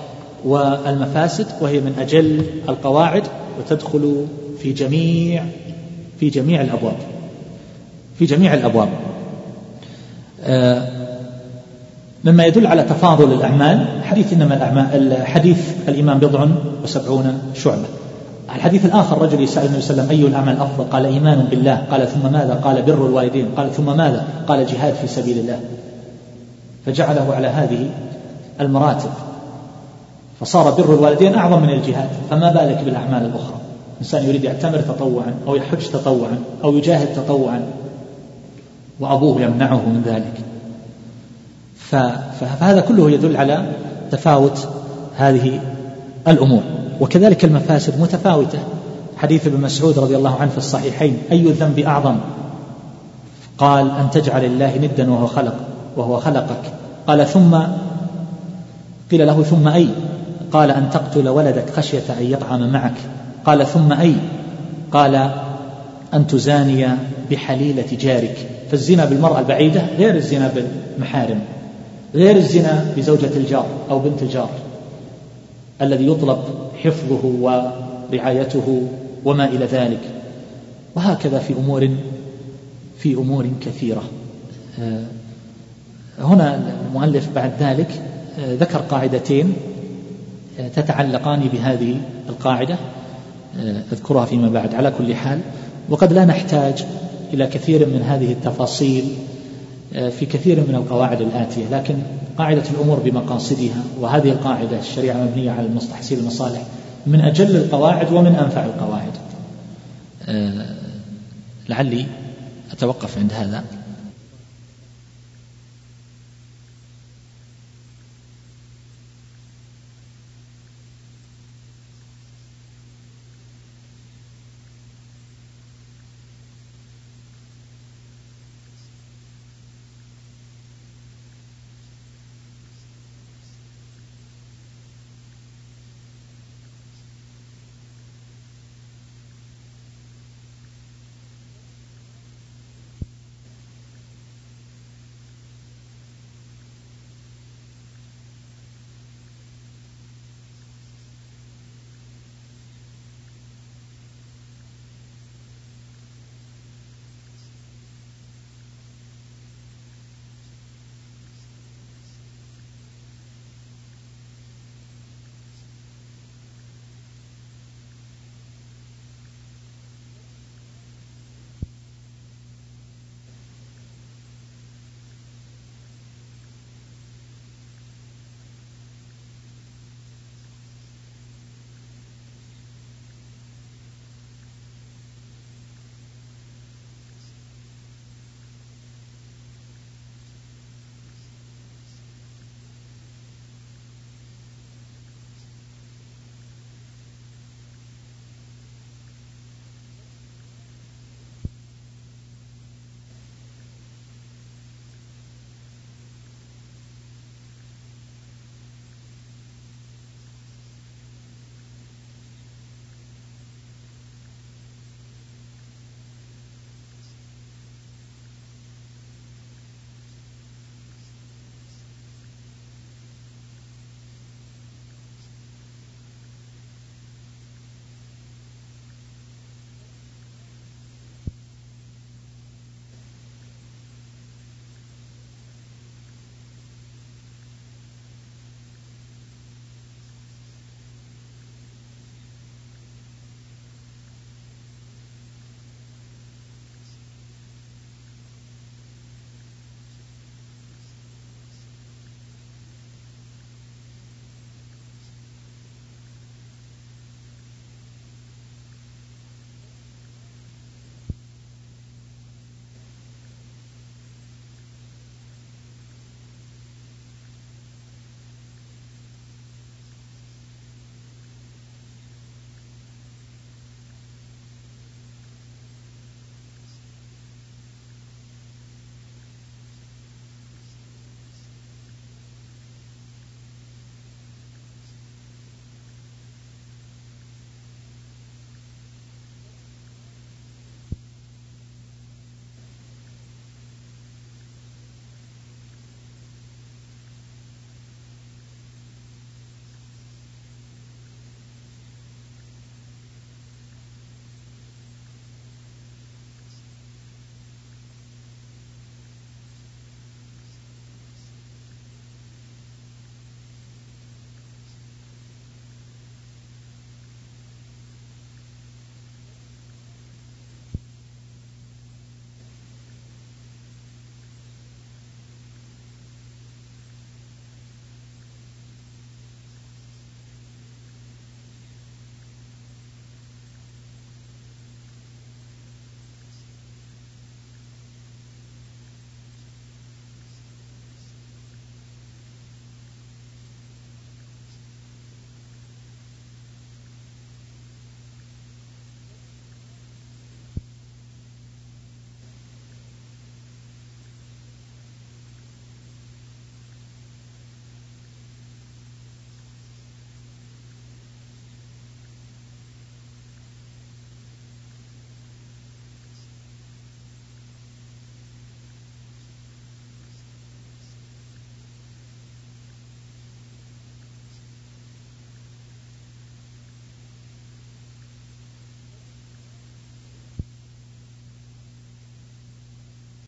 والمفاسد وهي من أجل القواعد وتدخل في جميع في جميع الأبواب. في جميع الأبواب. آه، مما يدل على تفاضل الأعمال. حديث إنما الأعمال حديث الإيمان بضع وسبعون شعبة. الحديث الآخر رجل يسأل النبي صلى الله عليه وسلم أي الأعمال أفضل؟ قال إيمان بالله. قال ثم ماذا؟ قال بر الوالدين. قال ثم ماذا؟ قال جهاد في سبيل الله. فجعله على هذه المراتب. فصار بر الوالدين أعظم من الجهاد. فما بالك بالأعمال الأخرى؟ إنسان يريد يعتمر تطوعا أو يحج تطوعا أو يجاهد تطوعا وأبوه يمنعه من ذلك. فهذا كله يدل على تفاوت هذه الأمور. وكذلك المفاسد متفاوتة. حديث ابن مسعود رضي الله عنه في الصحيحين أي الذنب أعظم؟ قال أن تجعل الله ندا وهو خلق وهو خلقك. قال ثم قيل له ثم أي؟ قال أن تقتل ولدك خشية أن يطعم معك. قال ثم أي؟ قال أن تزاني بحليلة جارك. فالزنا بالمرأة البعيدة غير الزنا بالمحارم غير الزنا بزوجة الجار أو بنت الجار. الذي يطلب حفظه ورعايته وما إلى ذلك. وهكذا في أمور في أمور كثيرة. آه، هنا المؤلف بعد ذلك آه، ذكر قاعدتين آه، تتعلقان بهذه القاعدة. أذكرها فيما بعد. على كل حال وقد لا نحتاج إلى كثير من هذه التفاصيل في كثير من القواعد الآتية لكن قاعدة الأمور بمقاصدها وهذه القاعدة الشريعة مبنية على تحصيل المصالح من أجل القواعد ومن أنفع القواعد. آه، لعلي أتوقف عند هذا.